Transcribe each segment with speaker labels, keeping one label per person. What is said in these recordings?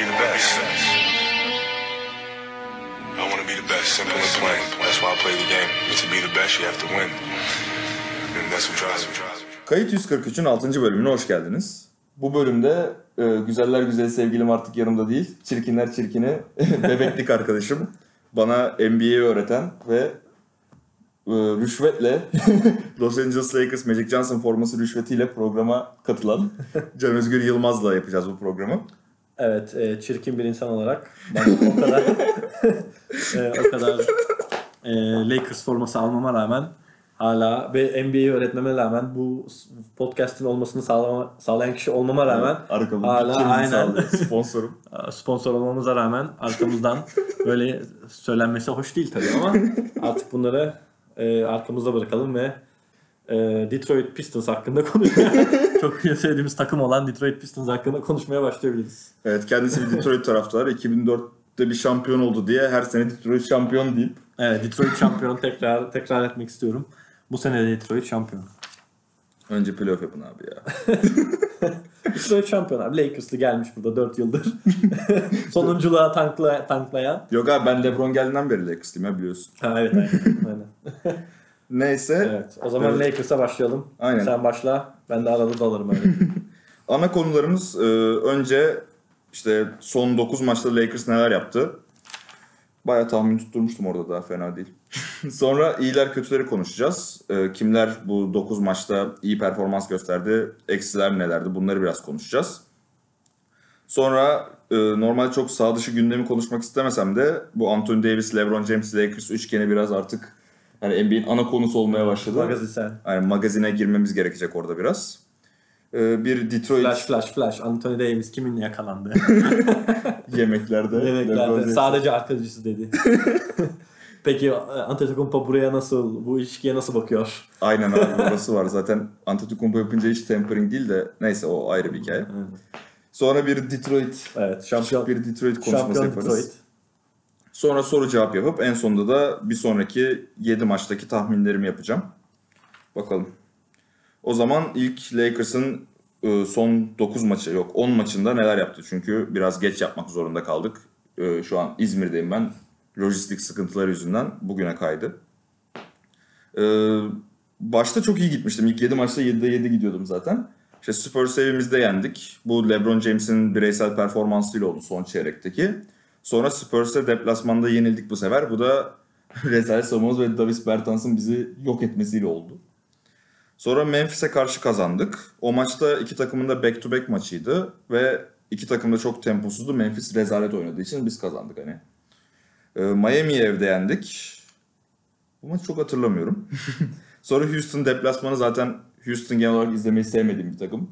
Speaker 1: be the best. I want to be the best. Simple and plain. That's why I play the game. To be the best, you have to win. And that's what drives me.
Speaker 2: Kayıt 143'ün 6. bölümüne hoş geldiniz. Bu bölümde e, güzeller güzeli sevgilim artık yanımda değil. Çirkinler çirkini bebeklik arkadaşım. Bana NBA'yi öğreten ve e, rüşvetle Los Angeles Lakers Magic Johnson forması rüşvetiyle programa katılan Can Özgür Yılmaz'la yapacağız bu programı.
Speaker 3: Evet, e, çirkin bir insan olarak ben o kadar e, o kadar e, Lakers forması almama rağmen hala ve NBA'yi öğretmeme rağmen bu podcast'in olmasını sağlama, sağlayan kişi olmama rağmen
Speaker 2: Arkamda
Speaker 3: hala aynen.
Speaker 2: Sponsorum.
Speaker 3: sponsor olmamıza rağmen arkamızdan böyle söylenmesi hoş değil tabii ama artık bunları e, arkamızda bırakalım ve e, Detroit Pistons hakkında konuşmaya çok sevdiğimiz takım olan Detroit Pistons hakkında konuşmaya başlayabiliriz.
Speaker 2: Evet kendisi bir Detroit taraftarı. 2004'te bir şampiyon oldu diye her sene Detroit şampiyon deyip
Speaker 3: Evet Detroit şampiyon tekrar tekrar etmek istiyorum. Bu sene de Detroit şampiyon.
Speaker 2: önce playoff yapın abi ya.
Speaker 3: Detroit şampiyon abi. Lakers'lı gelmiş burada 4 yıldır. Sonunculuğa tankla, tanklayan.
Speaker 2: Yok abi ben LeBron geldiğinden beri Lakers'lıyım ya biliyorsun.
Speaker 3: Ha, evet aynen. aynen.
Speaker 2: Neyse
Speaker 3: Evet. O zaman
Speaker 2: Evet.
Speaker 3: Lakers'a başlayalım.
Speaker 2: Aynen.
Speaker 3: Sen başla. Ben de arada dalarım öyle.
Speaker 2: ana konularımız e, önce işte son 9 maçta Lakers neler yaptı. Baya tahmin tutturmuştum orada daha fena değil. Sonra iyiler kötüleri konuşacağız. E, kimler bu 9 maçta iyi performans gösterdi, eksiler nelerdi bunları biraz konuşacağız. Sonra e, normalde çok sağ dışı gündemi konuşmak istemesem de bu Anthony Davis, LeBron James, Lakers üçgeni biraz artık hani NBA'in ana konusu olmaya başladı.
Speaker 3: Magazinsel.
Speaker 2: Yani magazine girmemiz gerekecek orada biraz. E, bir Detroit
Speaker 3: Flash flash flash. Anthony Davis kiminle yakalandı?
Speaker 2: yemeklerde.
Speaker 3: Yemeklerde. Sadece arkadaşısı dedi. Peki Antetokounmpo buraya nasıl, bu ilişkiye nasıl bakıyor?
Speaker 2: Aynen abi orası var. Zaten Antetokounmpo yapınca hiç tampering değil de neyse o ayrı bir hikaye. Sonra bir Detroit,
Speaker 3: Evet, şampiyon.
Speaker 2: bir Detroit konuşması
Speaker 3: Şampiyon
Speaker 2: yaparız.
Speaker 3: Detroit.
Speaker 2: Sonra soru cevap yapıp en sonunda da bir sonraki 7 maçtaki tahminlerimi yapacağım. Bakalım. O zaman ilk Lakers'ın e, son 9 maçı yok 10 maçında neler yaptı? Çünkü biraz geç yapmak zorunda kaldık. E, Şu an İzmir'deyim ben. Lojistik sıkıntıları yüzünden bugüne kaydı. E, Başta çok iyi gitmiştim. İlk 7 maçta 7'de 7 gidiyordum zaten. İşte Spurs evimizde yendik. Bu LeBron James'in bireysel performansıyla oldu son çeyrekteki. Sonra Spurs'e deplasmanda yenildik bu sefer. Bu da Rezalet savunmamız ve Davis Bertans'ın bizi yok etmesiyle oldu. Sonra Memphis'e karşı kazandık. O maçta iki takımın da back to back maçıydı. Ve iki takım da çok temposuzdu. Memphis rezalet oynadığı için biz kazandık hani. Ee, Miami'yi evde yendik. Bu maçı çok hatırlamıyorum. Sonra Houston deplasmanı zaten Houston genel olarak izlemeyi sevmediğim bir takım.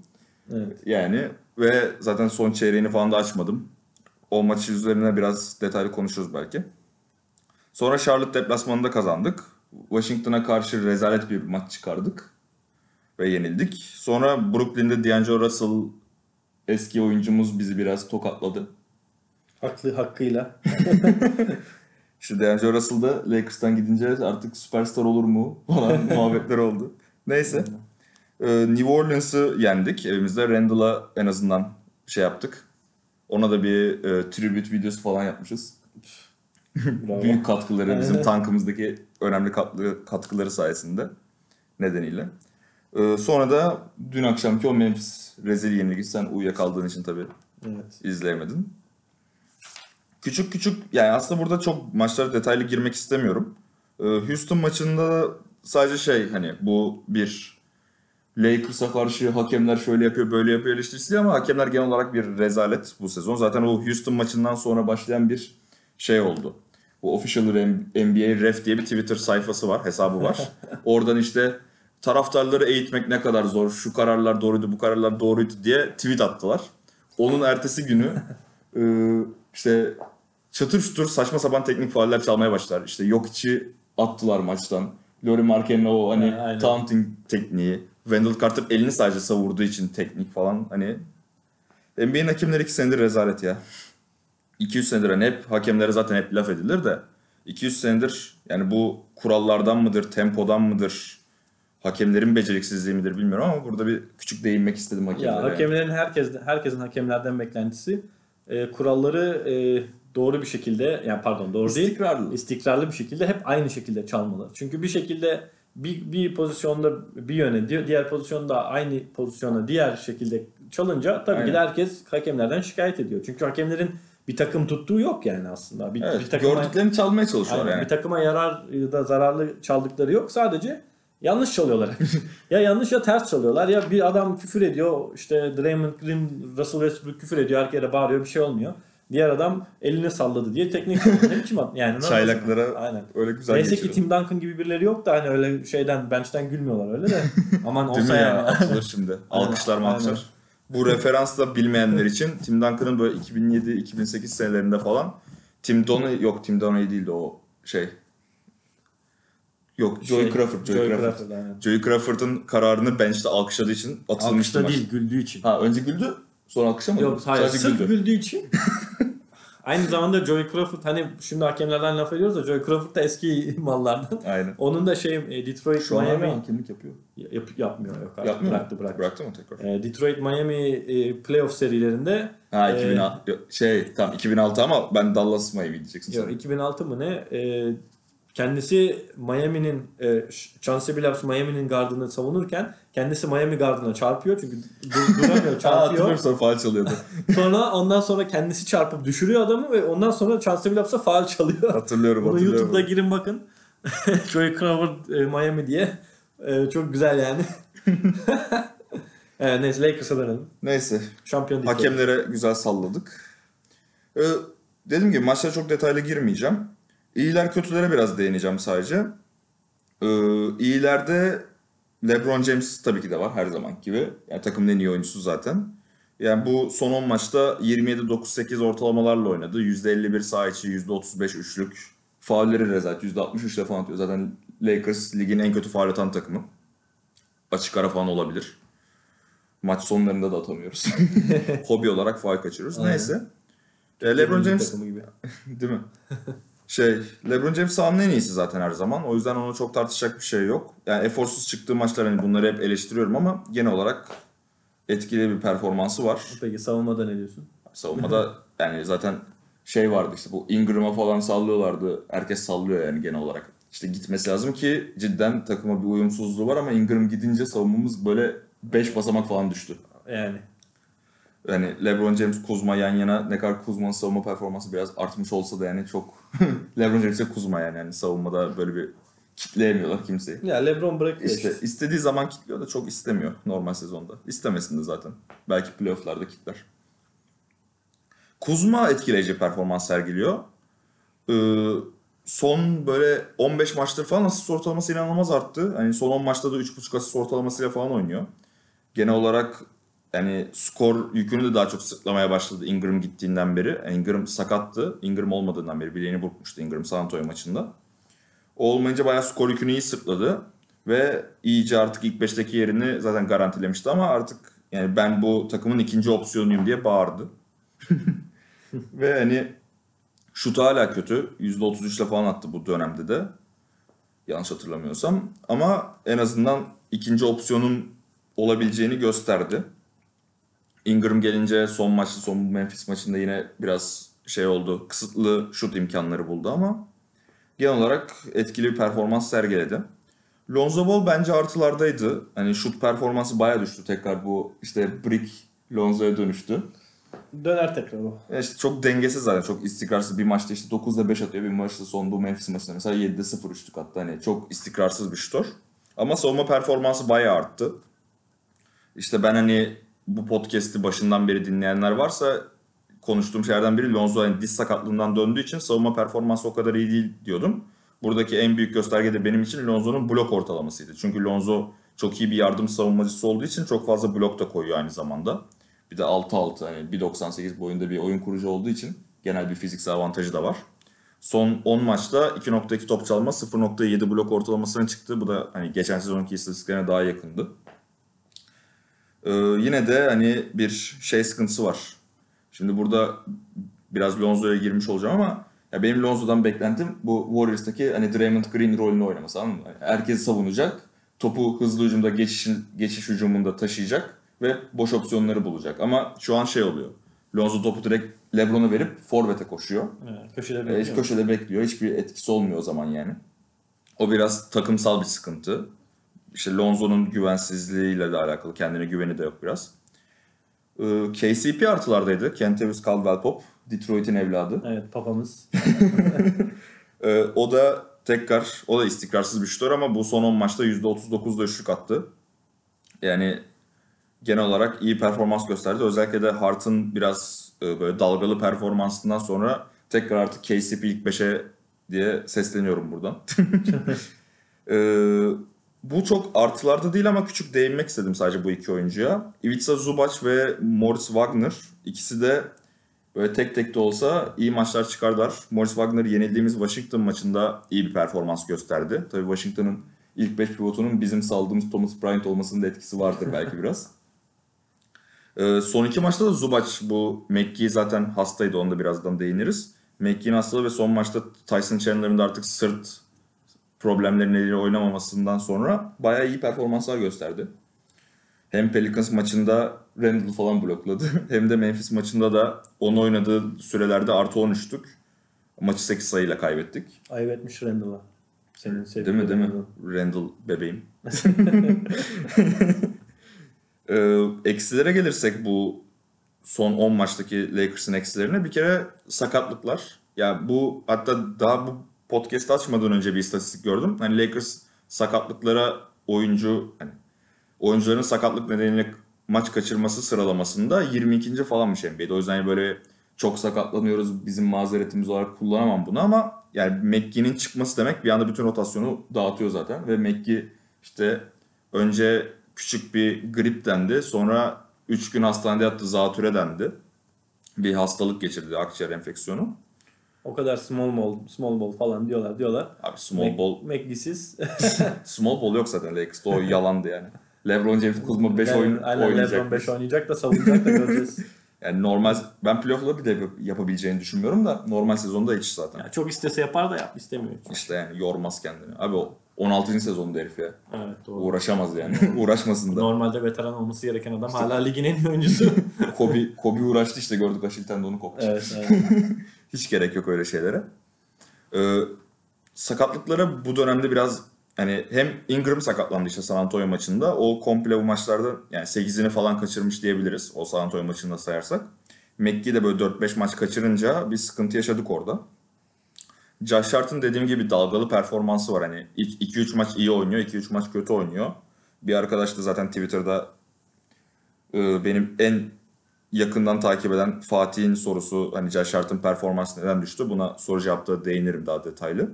Speaker 3: Evet.
Speaker 2: Yani ve zaten son çeyreğini falan da açmadım. O maçı üzerine biraz detaylı konuşuruz belki. Sonra Charlotte deplasmanında kazandık. Washington'a karşı rezalet bir maç çıkardık. Ve yenildik. Sonra Brooklyn'de D'Angelo Russell eski oyuncumuz bizi biraz tokatladı.
Speaker 3: Haklı hakkıyla.
Speaker 2: İşte D'Angelo Russell da Lakers'tan gidince artık süperstar olur mu falan muhabbetler oldu. Neyse. Ee, New Orleans'ı yendik evimizde. Randall'a en azından şey yaptık. Ona da bir e, tribute videosu falan yapmışız. Büyük katkıları bizim tankımızdaki önemli katkı, katkıları sayesinde nedeniyle. Ee, sonra da dün akşamki o Memphis rezil yenilgi sen uyuyakaldığın için tabii
Speaker 3: Evet.
Speaker 2: izleyemedin. Küçük küçük yani aslında burada çok maçlara detaylı girmek istemiyorum. Ee, Houston maçında sadece şey hani bu bir Lakers'a karşı hakemler şöyle yapıyor böyle yapıyor eleştirisi ama hakemler genel olarak bir rezalet bu sezon. Zaten o Houston maçından sonra başlayan bir şey oldu. Bu Official NBA Ref diye bir Twitter sayfası var, hesabı var. Oradan işte taraftarları eğitmek ne kadar zor, şu kararlar doğruydu, bu kararlar doğruydu diye tweet attılar. Onun ertesi günü e, işte çatır çutur saçma sapan teknik fauller çalmaya başlar. İşte yok içi attılar maçtan. Laurie Markkanen o hani
Speaker 3: aynen.
Speaker 2: taunting tekniği. Wendell Carter elini sadece savurduğu için teknik falan hani. NBA'nin hakemleri 2 senedir rezalet ya. 200 senedir hani hep hakemlere zaten hep laf edilir de 200 senedir yani bu kurallardan mıdır, tempodan mıdır, hakemlerin beceriksizliği midir bilmiyorum ama burada bir küçük değinmek istedim hakemlere.
Speaker 3: Ya hakemlerin herkes herkesin hakemlerden beklentisi e, kuralları e, doğru bir şekilde yani pardon doğru değil
Speaker 2: İstikrarlı.
Speaker 3: istikrarlı bir şekilde hep aynı şekilde çalmalı. Çünkü bir şekilde bir, bir pozisyonda bir yöne diğer pozisyonda aynı pozisyona diğer şekilde çalınca tabii ki de
Speaker 2: Aynen.
Speaker 3: herkes hakemlerden şikayet ediyor. Çünkü hakemlerin bir takım tuttuğu yok yani aslında. Bir,
Speaker 2: Evet,
Speaker 3: bir takıma,
Speaker 2: gördüklerini çalmaya çalışıyorlar
Speaker 3: Aynen,
Speaker 2: yani.
Speaker 3: bir takıma yarar ya da zararlı çaldıkları yok. Sadece yanlış çalıyorlar. ya yanlış ya ters çalıyorlar. Ya bir adam küfür ediyor. işte Draymond Green, Russell Westbrook küfür ediyor. Herkese bağırıyor bir şey olmuyor. Diğer adam elini salladı diye teknik ne biçim at- yani
Speaker 2: Çaylaklara
Speaker 3: Aynen.
Speaker 2: öyle güzel
Speaker 3: Neyse ki
Speaker 2: geçiyor.
Speaker 3: Tim Duncan gibi birileri yok da hani öyle şeyden bench'ten gülmüyorlar öyle de. Aman olsa
Speaker 2: ya?
Speaker 3: yani.
Speaker 2: Atılır şimdi. Alkışlar
Speaker 3: Aynen.
Speaker 2: malkışlar. Bu referans da bilmeyenler için Tim Duncan'ın böyle 2007-2008 senelerinde falan Tim Donahue yok Tim Donahue değildi o şey. Yok Joey
Speaker 3: Şey,
Speaker 2: Crawford. Joey,
Speaker 3: Joey
Speaker 2: Crawford.
Speaker 3: Crawford, aynen.
Speaker 2: Joey Crawford'ın kararını bench'te alkışladığı için atılmıştı
Speaker 3: Alkışta değil güldüğü için.
Speaker 2: Ha önce güldü sonra alkışlamadı.
Speaker 3: Yok hayır
Speaker 2: Sadece
Speaker 3: sırf
Speaker 2: güldü.
Speaker 3: güldüğü için. Aynı zamanda Joey Crawford hani şimdi hakemlerden laf ediyoruz da Joey Crawford da eski mallardan.
Speaker 2: Aynen.
Speaker 3: Onun da şey e, Detroit
Speaker 2: Şu an hala
Speaker 3: Miami
Speaker 2: hakemlik yapıyor.
Speaker 3: yap, yapmıyor yok artık
Speaker 2: Yapmıyor
Speaker 3: bıraktı
Speaker 2: mu?
Speaker 3: bıraktı.
Speaker 2: Bıraktı mı tekrar?
Speaker 3: E, Detroit Miami e, playoff serilerinde
Speaker 2: Ha
Speaker 3: e,
Speaker 2: 2006 yok, şey tam 2006 ama ben Dallas Miami diyeceksin
Speaker 3: yok, 2006 mı ne e, kendisi Miami'nin e, Chauncey Billups Miami'nin gardını savunurken kendisi Miami gardına çarpıyor çünkü dur, duramıyor çarpıyor.
Speaker 2: sonra faal çalıyordu.
Speaker 3: sonra ondan sonra kendisi çarpıp düşürüyor adamı ve ondan sonra Chauncey Billups'a faal çalıyor.
Speaker 2: hatırlıyorum
Speaker 3: Bunu
Speaker 2: hatırlıyorum.
Speaker 3: YouTube'da girin bakın. Joey Crawford e, Miami diye. E, çok güzel yani. evet, neyse Lakers'a dönelim.
Speaker 2: Neyse
Speaker 3: Şampiyon.
Speaker 2: Hakemlere güzel salladık. Ee, dediğim gibi maçlara çok detaylı girmeyeceğim. İyiler kötülere biraz değineceğim sadece. Ee, iyilerde LeBron James tabii ki de var her zaman gibi. Yani takımın en iyi oyuncusu zaten. Yani bu son 10 maçta 27-9-8 ortalamalarla oynadı. %51 sağ içi, %35 üçlük. Faulleri rezalet. %63 ile falan atıyor. Zaten Lakers ligin en kötü faul atan takımı. Açık ara falan olabilir. Maç sonlarında da atamıyoruz. Hobi olarak faul kaçırıyoruz.
Speaker 3: Aynen.
Speaker 2: Neyse. E, LeBron James
Speaker 3: gibi.
Speaker 2: Değil mi? Şey, LeBron James sahanın en iyisi zaten her zaman. O yüzden onu çok tartışacak bir şey yok. Yani eforsuz çıktığı maçlar hani bunları hep eleştiriyorum ama genel olarak etkili bir performansı var.
Speaker 3: Peki savunmada ne diyorsun?
Speaker 2: Savunmada yani zaten şey vardı işte bu Ingram'a falan sallıyorlardı. Herkes sallıyor yani genel olarak. İşte gitmesi lazım ki cidden takıma bir uyumsuzluğu var ama Ingram gidince savunmamız böyle 5 basamak falan düştü.
Speaker 3: Yani
Speaker 2: Yani LeBron James Kuzma yan yana ne kadar Kuzma'nın savunma performansı biraz artmış olsa da yani çok LeBron James'e Kuzma yani. yani savunmada böyle bir kitleyemiyorlar kimseyi.
Speaker 3: ya LeBron bırakıyor
Speaker 2: İşte
Speaker 3: işte.
Speaker 2: istediği zaman kitliyor da çok istemiyor normal sezonda. İstemesin de zaten. Belki playofflarda kitler. Kuzma etkileyici performans sergiliyor. Ee, son böyle 15 maçtır falan asist ortalaması inanılmaz arttı. Hani son 10 maçta da 3.5 asist ortalamasıyla falan oynuyor. Genel olarak yani skor yükünü de daha çok sırtlamaya başladı Ingram gittiğinden beri. Ingram sakattı. Ingram olmadığından beri bileğini burkmuştu Ingram San Antonio maçında. O olmayınca bayağı skor yükünü iyi sırtladı. Ve iyice artık ilk 5'teki yerini zaten garantilemişti ama artık yani ben bu takımın ikinci opsiyonuyum diye bağırdı. Ve hani şut hala kötü. %33 ile falan attı bu dönemde de. Yanlış hatırlamıyorsam. Ama en azından ikinci opsiyonun olabileceğini gösterdi. Ingram gelince son maçta son Memphis maçında yine biraz şey oldu. Kısıtlı şut imkanları buldu ama genel olarak etkili bir performans sergiledi. Lonzo Ball bence artılardaydı. Hani şut performansı bayağı düştü tekrar bu işte Brick Lonzo'ya dönüştü.
Speaker 3: Döner tekrar o.
Speaker 2: Ya işte çok dengesiz zaten. Çok istikrarsız. Bir maçta işte 9'da 5 atıyor. Bir maçta son bu Memphis maçında mesela 7'de 0 üçlük attı. Hani çok istikrarsız bir şutör. Ama savunma performansı bayağı arttı. İşte ben hani bu podcast'i başından beri dinleyenler varsa konuştuğum şeylerden biri Lonzo hani diz sakatlığından döndüğü için savunma performansı o kadar iyi değil diyordum. Buradaki en büyük gösterge de benim için Lonzo'nun blok ortalamasıydı. Çünkü Lonzo çok iyi bir yardım savunmacısı olduğu için çok fazla blok da koyuyor aynı zamanda. Bir de 6-6 hani 1.98 boyunda bir oyun kurucu olduğu için genel bir fiziksel avantajı da var. Son 10 maçta 2.2 top çalma 0.7 blok ortalamasına çıktı. Bu da hani geçen sezonki istatistiklerine daha yakındı. Ee, yine de hani bir şey sıkıntısı var. Şimdi burada biraz Lonzo'ya girmiş olacağım ama ya benim Lonzo'dan beklentim bu Warriors'taki hani Draymond Green rolünü oynaması anladın mı? Yani herkesi savunacak, topu hızlı hücumda geçiş, geçiş hücumunda taşıyacak ve boş opsiyonları bulacak. Ama şu an şey oluyor. Lonzo topu direkt LeBron'a verip forvete koşuyor.
Speaker 3: Evet, köşede
Speaker 2: E,
Speaker 3: bekliyor.
Speaker 2: hiç köşede bekliyor. Hiçbir etkisi olmuyor o zaman yani. O biraz takımsal bir sıkıntı. İşte Lonzo'nun güvensizliğiyle de alakalı. Kendine güveni de yok biraz. Ee, KCP artılardaydı. Kentavious Caldwell Pop. Detroit'in evladı.
Speaker 3: Evet papamız.
Speaker 2: Ee, o da tekrar, o da istikrarsız bir şutör ama bu son 10 maçta %39'da üçlük attı. Yani genel olarak iyi performans gösterdi. Özellikle de Hart'ın biraz e, böyle dalgalı performansından sonra tekrar artık KCP ilk 5'e diye sesleniyorum buradan. Ee, bu çok artılarda değil ama küçük değinmek istedim sadece bu iki oyuncuya. Ivica Zubac ve Morris Wagner ikisi de böyle tek tek de olsa iyi maçlar çıkardılar. Morris Wagner yenildiğimiz Washington maçında iyi bir performans gösterdi. Tabii Washington'ın ilk 5 pivotunun bizim saldığımız Thomas Bryant olmasının da etkisi vardır belki biraz. Ee, son iki maçta da Zubac bu McGee zaten hastaydı onu da birazdan değiniriz. McGee'nin hastalığı ve son maçta Tyson Chandler'ın da artık sırt problemleri nedeniyle oynamamasından sonra bayağı iyi performanslar gösterdi. Hem Pelicans maçında Randall falan blokladı. Hem de Memphis maçında da onun oynadığı sürelerde artı 13'tük. Maçı 8 sayıyla kaybettik.
Speaker 3: Ayıp etmiş Randall'a. Senin
Speaker 2: Değil
Speaker 3: sevdiğin
Speaker 2: mi değil mi?
Speaker 3: Randall.
Speaker 2: Bebeğim. Ee, eksilere gelirsek bu son 10 maçtaki Lakers'ın eksilerine bir kere sakatlıklar. Ya bu hatta daha bu podcast açmadan önce bir istatistik gördüm. Hani Lakers sakatlıklara oyuncu hani oyuncuların sakatlık nedeniyle maç kaçırması sıralamasında 22. falanmış NBA'de. O yüzden hani böyle çok sakatlanıyoruz bizim mazeretimiz olarak kullanamam bunu ama yani McGee'nin çıkması demek bir anda bütün rotasyonu dağıtıyor zaten ve McGee işte önce küçük bir grip dendi sonra 3 gün hastanede yattı zatüre dendi. Bir hastalık geçirdi akciğer enfeksiyonu.
Speaker 3: O kadar small ball, small ball falan diyorlar diyorlar.
Speaker 2: Abi small ball
Speaker 3: McGee'siz.
Speaker 2: small ball yok zaten Lakers'ta o yalandı yani. LeBron James Kuzma 5 oyun
Speaker 3: Aynen
Speaker 2: oynayacak.
Speaker 3: LeBron 5 oynayacak da savunacak da göreceğiz.
Speaker 2: Yani normal ben playoff'ları bile yap- yapabileceğini düşünmüyorum da normal sezonda hiç zaten.
Speaker 3: Yani çok istese yapar da yap istemiyor.
Speaker 2: İşte yani yormaz kendini. Abi o 16. sezonda herif ya.
Speaker 3: Evet doğru.
Speaker 2: Uğraşamaz yani. Uğraşmasın da.
Speaker 3: Normalde veteran olması gereken adam hala ligin en iyi oyuncusu.
Speaker 2: Kobe, Kobe uğraştı işte gördük Aşil tendonu koptu.
Speaker 3: evet, evet.
Speaker 2: Hiç gerek yok öyle şeylere. Ee, sakatlıklara bu dönemde biraz hani hem Ingram sakatlandı işte San Antonio maçında. O komple bu maçlarda yani 8'ini falan kaçırmış diyebiliriz. O San Antonio maçında sayarsak. McGee de böyle 4-5 maç kaçırınca bir sıkıntı yaşadık orada. Josh Hart'ın dediğim gibi dalgalı performansı var. Hani 2-3 maç iyi oynuyor, 2-3 maç kötü oynuyor. Bir arkadaş da zaten Twitter'da e, benim en yakından takip eden Fatih'in sorusu hani Josh Hart'ın performansı neden düştü? Buna soru cevapta değinirim daha detaylı.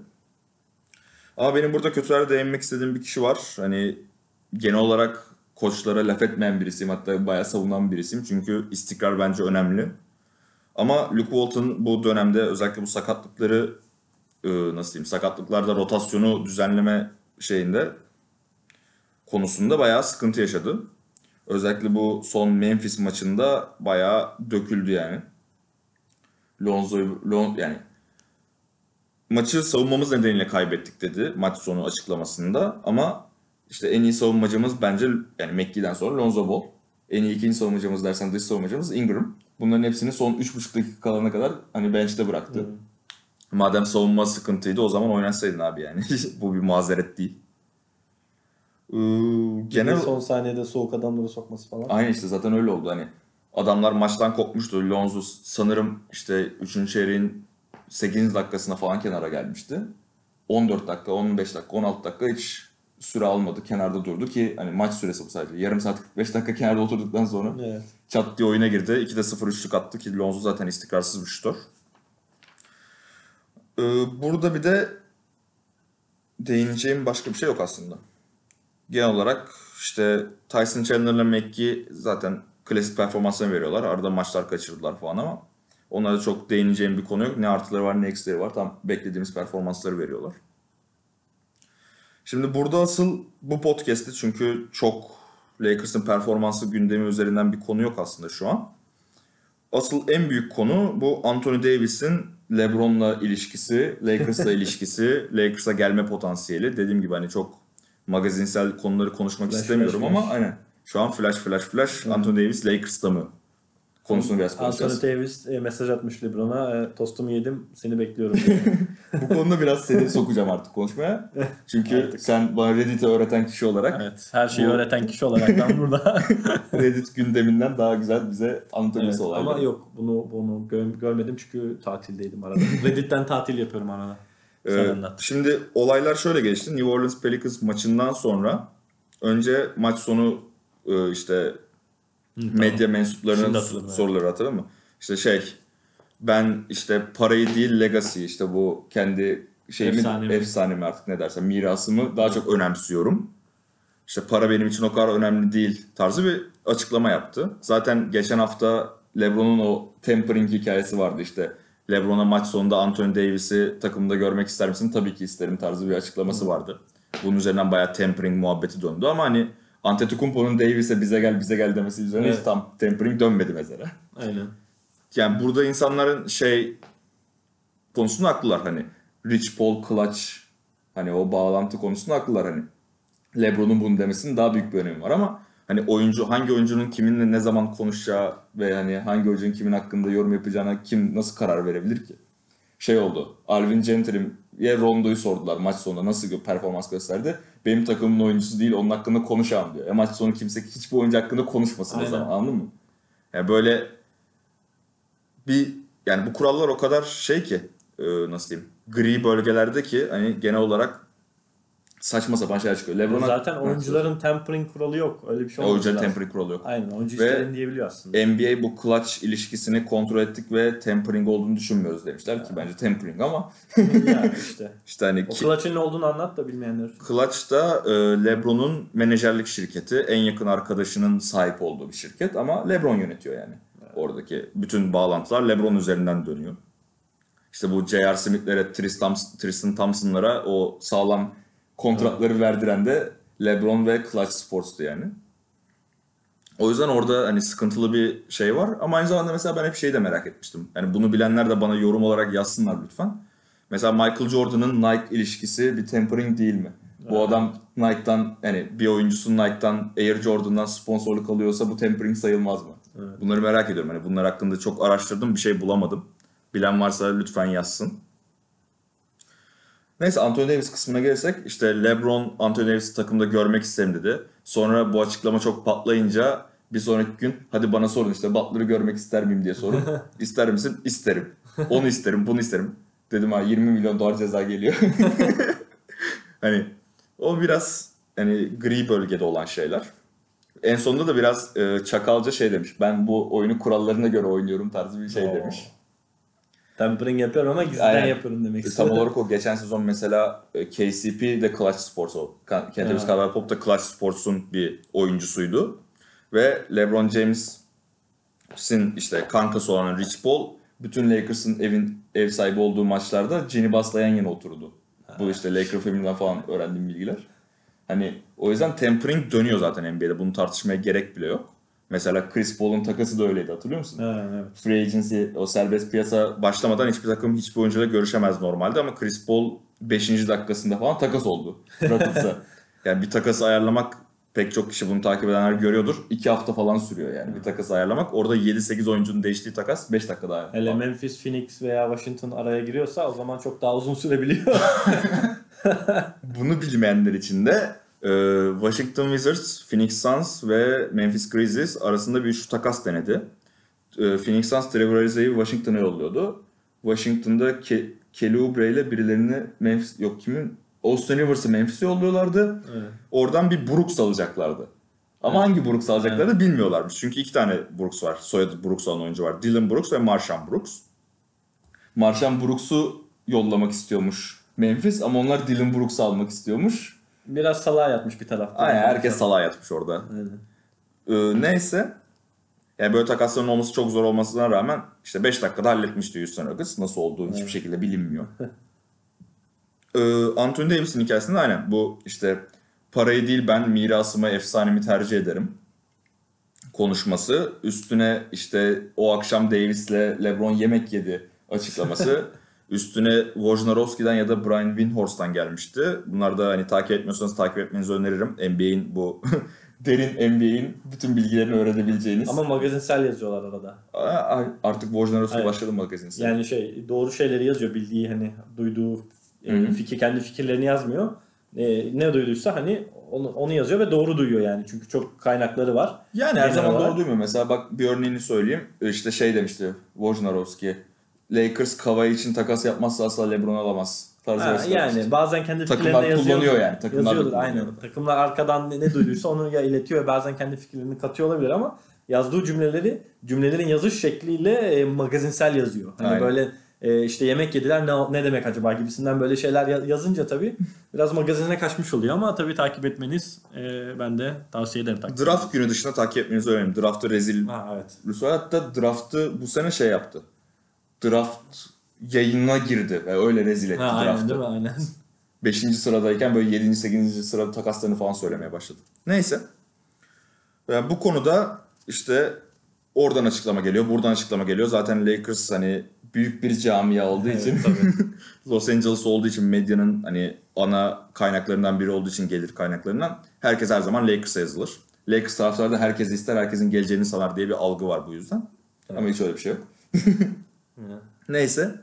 Speaker 2: Ama benim burada kötülere değinmek istediğim bir kişi var. Hani genel olarak koçlara laf etmeyen birisiyim. Hatta bayağı savunan birisiyim. Çünkü istikrar bence önemli. Ama Luke Walton bu dönemde özellikle bu sakatlıkları e, nasıl diyeyim sakatlıklarda rotasyonu düzenleme şeyinde konusunda bayağı sıkıntı yaşadı. Özellikle bu son Memphis maçında bayağı döküldü yani. Lonzo Lon, yani maçı savunmamız nedeniyle kaybettik dedi maç sonu açıklamasında ama işte en iyi savunmacımız bence yani McGee'den sonra Lonzo Ball. En iyi ikinci savunmacımız dersen dış savunmacımız Ingram. Bunların hepsini son 3,5 dakika kalana kadar hani bench'te bıraktı. Madem savunma sıkıntıydı o zaman oynatsaydın abi yani. Bu bir mazeret değil. Ee,
Speaker 3: Genel...
Speaker 2: genel
Speaker 3: Son saniyede soğuk adamları sokması falan.
Speaker 2: Aynı işte zaten öyle oldu hani. Adamlar maçtan kopmuştu. Lonzo sanırım işte 3. çeyreğin 8. dakikasına falan kenara gelmişti. 14 dakika, 15 dakika, 16 dakika hiç süre almadı. Kenarda durdu ki hani maç süresi bu sadece. Yarım saat 45 dakika kenarda oturduktan sonra
Speaker 3: Evet.
Speaker 2: çat diye oyuna girdi. 2'de 0 üçlük attı ki Lonzo zaten istikrarsız bir şutör. Ee, burada bir de değineceğim başka bir şey yok aslında. Genel olarak işte Tyson Chandler'la McGee zaten klasik performanslarını veriyorlar. Arada maçlar kaçırdılar falan ama onlara çok değineceğim bir konu yok. Ne artıları var ne eksileri var. Tam beklediğimiz performansları veriyorlar. Şimdi burada asıl bu podcast'te çünkü çok Lakers'ın performansı gündemi üzerinden bir konu yok aslında şu an. Asıl en büyük konu bu Anthony Davis'in LeBron'la ilişkisi, Lakers'la ilişkisi, Lakers'a gelme potansiyeli. Dediğim gibi hani çok magazinsel konuları konuşmak
Speaker 3: Flash,
Speaker 2: istemiyorum
Speaker 3: flash,
Speaker 2: ama
Speaker 3: flash.
Speaker 2: aynen. Şu an flash flash flash Anthony Davis Lakers'ta mı konusunu biraz
Speaker 3: Anthony
Speaker 2: konuşacağız.
Speaker 3: Davis e, mesaj atmış LeBron'a. E, tostumu yedim seni bekliyorum.
Speaker 2: Bu konuda biraz seni sokacağım artık konuşmaya. Çünkü
Speaker 3: Artık.
Speaker 2: sen bana Reddit'i öğreten kişi olarak
Speaker 3: evet. Her şeyi
Speaker 2: Bu-
Speaker 3: öğreten kişi olarak ben burada.
Speaker 2: Reddit gündeminden daha güzel bize
Speaker 3: evet,
Speaker 2: anlatabilirsin olayları.
Speaker 3: ama yok bunu bunu gö- görmedim çünkü tatildeydim arada. Reddit'ten tatil yapıyorum arada. Sen
Speaker 2: Ee,
Speaker 3: anlat.
Speaker 2: şimdi olaylar şöyle geçti. New Orleans Pelicans maçından sonra önce maç sonu e, işte medya mensuplarının soruları hatırladın mı? İşte şey ben işte parayı değil legacy işte bu kendi şeyimi
Speaker 3: Efsanemi.
Speaker 2: efsanemi artık ne dersen mirasımı daha çok önemsiyorum. İşte para benim için o kadar önemli değil tarzı bir açıklama yaptı. Zaten geçen hafta LeBron'un o tempering hikayesi vardı işte. LeBron'a maç sonunda Anthony Davis'i takımda görmek ister misin? Tabii ki isterim tarzı bir açıklaması vardı. Bunun üzerinden bayağı tempering muhabbeti döndü ama hani Antetokounmpo'nun Davis'e bize gel bize gel demesi üzerine
Speaker 3: Evet.
Speaker 2: tam tempering dönmedi mesela.
Speaker 3: Aynen.
Speaker 2: Yani burada insanların şey konusunda haklılar hani Rich Paul Clutch hani o bağlantı konusunda haklılar hani. LeBron'un bunu demesinin daha büyük bir önemi var ama hani oyuncu hangi oyuncunun kiminle ne zaman konuşacağı ve hani hangi oyuncunun kimin hakkında yorum yapacağına kim nasıl karar verebilir ki? Şey oldu. Alvin Gentry'ye Rondo'yu sordular maç sonunda nasıl bir performans gösterdi. Benim takımımın oyuncusu değil onun hakkında konuşamam diyor. E maç sonu kimse hiçbir oyuncu hakkında konuşmasın o
Speaker 3: Aynen.
Speaker 2: zaman anladın mı? Yani böyle bir yani bu kurallar o kadar şey ki e, nasıl diyeyim gri bölgelerde ki hani genel olarak saçma sapan şeyler çıkıyor. LeBron'a
Speaker 3: Zaten oyuncuların tempering kuralı yok. Öyle bir şey olmaz.
Speaker 2: oyuncuların tempering kuralı yok.
Speaker 3: Aynen oyuncu
Speaker 2: Ve-
Speaker 3: istediğini diyebiliyor aslında.
Speaker 2: NBA bu clutch ilişkisini kontrol ettik ve tempering olduğunu düşünmüyoruz demişler ki bence tempering ama
Speaker 3: yani işte.
Speaker 2: işte hani
Speaker 3: O clutch'ın ne olduğunu anlat da bilmeyenler.
Speaker 2: Clutch da e, LeBron'un menajerlik şirketi, en yakın arkadaşının sahip olduğu bir şirket ama LeBron yönetiyor yani. Oradaki bütün bağlantılar LeBron üzerinden dönüyor. İşte bu J.R. Smith'lere, Tristan, Tristan Thompson'lara o sağlam kontratları verdiren de LeBron ve Clutch Sports'tu yani. O yüzden orada hani sıkıntılı bir şey var ama aynı zamanda mesela ben hep şeyi de merak etmiştim. Yani bunu bilenler de bana yorum olarak yazsınlar lütfen. Mesela Michael Jordan'ın Nike ilişkisi bir tempering değil mi? Bu adam Nike'dan yani bir oyuncusu Nike'dan Air Jordan'dan sponsorluk alıyorsa bu tempering sayılmaz mı? Bunları merak ediyorum. Hani bunlar hakkında çok araştırdım bir şey bulamadım. Bilen varsa lütfen yazsın. Neyse Anthony Davis kısmına gelirsek işte LeBron Anthony Davis'i takımda görmek isterim dedi. Sonra bu açıklama çok patlayınca bir sonraki gün hadi bana sorun işte Butler'ı görmek ister miyim diye sorun. İster misin? İsterim. Onu isterim, bunu isterim. Dedim ha 20 milyon dolar ceza geliyor. hani o biraz hani gri bölgede olan şeyler. En sonunda da biraz e, çakalca şey demiş. Ben bu oyunu kurallarına göre oynuyorum tarzı bir şey
Speaker 3: Oo.
Speaker 2: demiş.
Speaker 3: Tempering yapıyorum ama gizliden
Speaker 2: Aynen.
Speaker 3: yapıyorum demek
Speaker 2: Tam
Speaker 3: istedim.
Speaker 2: olarak o geçen sezon mesela e, KCP de Clutch Sports o. Ka- Kentavious
Speaker 3: Ha.
Speaker 2: Caldwell Pope da Clutch Sports'un bir oyuncusuydu. Ve LeBron James'in işte kankası olan Rich Paul bütün Lakers'ın evin ev sahibi olduğu maçlarda Ginny Bass'la yan yana oturdu. Bu işte Laker filminden falan öğrendiğim bilgiler. Hani o yüzden tempering dönüyor zaten NBA'de. Bunu tartışmaya gerek bile yok. Mesela Chris Paul'un takası da öyleydi hatırlıyor musun?
Speaker 3: Ha, evet.
Speaker 2: Free agency, o serbest piyasa başlamadan hiçbir takım hiçbir oyuncuyla görüşemez normalde ama Chris Paul 5. dakikasında falan takas oldu Rockets'a. yani bir takası ayarlamak pek çok kişi bunu takip edenler görüyordur. 2 hafta falan sürüyor yani bir takas ayarlamak. Orada 7-8 oyuncunun değiştiği takas 5 dakikada
Speaker 3: Hele
Speaker 2: ayarlamak.
Speaker 3: Memphis, Phoenix veya Washington araya giriyorsa o zaman çok daha uzun sürebiliyor.
Speaker 2: Bunu bilmeyenler için de Washington Wizards, Phoenix Suns ve Memphis Grizzlies arasında bir şu takas denedi. E, Phoenix Suns Trevor Ariza'yı Washington'a yolluyordu. Washington'da Ke- Kelly Oubre ile birilerini Memphis yok kimin Austin Rivers'ı Memphis'e yolluyorlardı.
Speaker 3: Evet.
Speaker 2: Oradan bir Brooks alacaklardı. Ama hangi Brooks alacaklarını bilmiyorlarmış. Çünkü iki tane Brooks var. Soyadı Brooks olan oyuncu var. Dylan Brooks ve Marshawn Brooks. Marshawn Brooks'u yollamak istiyormuş Memphis ama onlar Dylan Brooks'u almak istiyormuş.
Speaker 3: Biraz salağa yatmış bir tarafta.
Speaker 2: Aynen herkes salağa yatmış orada.
Speaker 3: Aynen.
Speaker 2: Ee, neyse. Yani böyle takasların olması çok zor olmasına rağmen işte 5 dakikada halletmişti Houston Rockets. Nasıl olduğu hiçbir şekilde bilinmiyor. ee, Anthony Davis'in hikayesinde aynen bu işte parayı değil ben mirasımı, efsanemi tercih ederim konuşması. Üstüne işte o akşam Davis'le LeBron yemek yedi açıklaması. Üstüne Wojnarowski'den ya da Brian Windhorst'tan gelmişti. Bunlar da hani takip etmiyorsanız takip etmenizi öneririm. NBA'in bu derin NBA'in bütün bilgilerini öğrenebileceğiniz.
Speaker 3: Ama magazinsel yazıyorlar arada.
Speaker 2: Aa, artık Wojnarowski
Speaker 3: Evet.
Speaker 2: başladı magazinse.
Speaker 3: Yani şey doğru şeyleri yazıyor bildiği hani duyduğu e,
Speaker 2: Hı hı.
Speaker 3: fikir kendi fikirlerini yazmıyor. E, ne duyduysa hani onu, onu yazıyor ve doğru duyuyor yani çünkü çok kaynakları var.
Speaker 2: Yani her zaman
Speaker 3: olarak.
Speaker 2: doğru duymuyor. Mesela bak bir örneğini söyleyeyim. İşte şey demişti Wojnarowski. Lakers Kawhi için takas yapmazsa asla LeBron alamaz. Tarzı
Speaker 3: Ha, yani
Speaker 2: yapmıştı.
Speaker 3: bazen kendi
Speaker 2: Takımlar
Speaker 3: fikirlerini yazıyor.
Speaker 2: kullanıyor yani, takımlar
Speaker 3: Yazıyordur aynen. Takımlar arkadan ne, ne duyduysa onu ya iletiyor bazen kendi fikirlerini katıyor olabilir ama yazdığı cümleleri cümlelerin yazış şekliyle e, magazinsel yazıyor. Hani
Speaker 2: Aynen.
Speaker 3: böyle e, işte yemek yediler ne, ne demek acaba gibisinden böyle şeyler ya- yazınca tabii biraz magazine kaçmış oluyor ama tabii takip etmeniz e, ben de tavsiye ederim. Takip
Speaker 2: Draft günü dışında takip etmenizi önemli. Draft'ı rezil.
Speaker 3: Ha evet.
Speaker 2: Rüsva hatta draft'ı bu sene şey yaptı. Draft yayınına girdi ve öyle rezil etti
Speaker 3: Ha, aynen
Speaker 2: draft'ı.
Speaker 3: değil mi? Aynen.
Speaker 2: 5. sıradayken böyle 7. 8. sırada takaslarını falan söylemeye başladı. Neyse. Yani bu konuda işte oradan açıklama geliyor, buradan açıklama geliyor. Zaten Lakers hani büyük bir camia olduğu
Speaker 3: Evet,
Speaker 2: için
Speaker 3: tabii.
Speaker 2: Los Angeles olduğu için medyanın hani ana kaynaklarından biri olduğu için gelir kaynaklarından herkes her zaman Lakers'a yazılır. Lakers taraftarı da herkes ister, herkesin geleceğini sanar diye bir algı var bu yüzden. Ama hiç öyle bir şey yok. Neyse.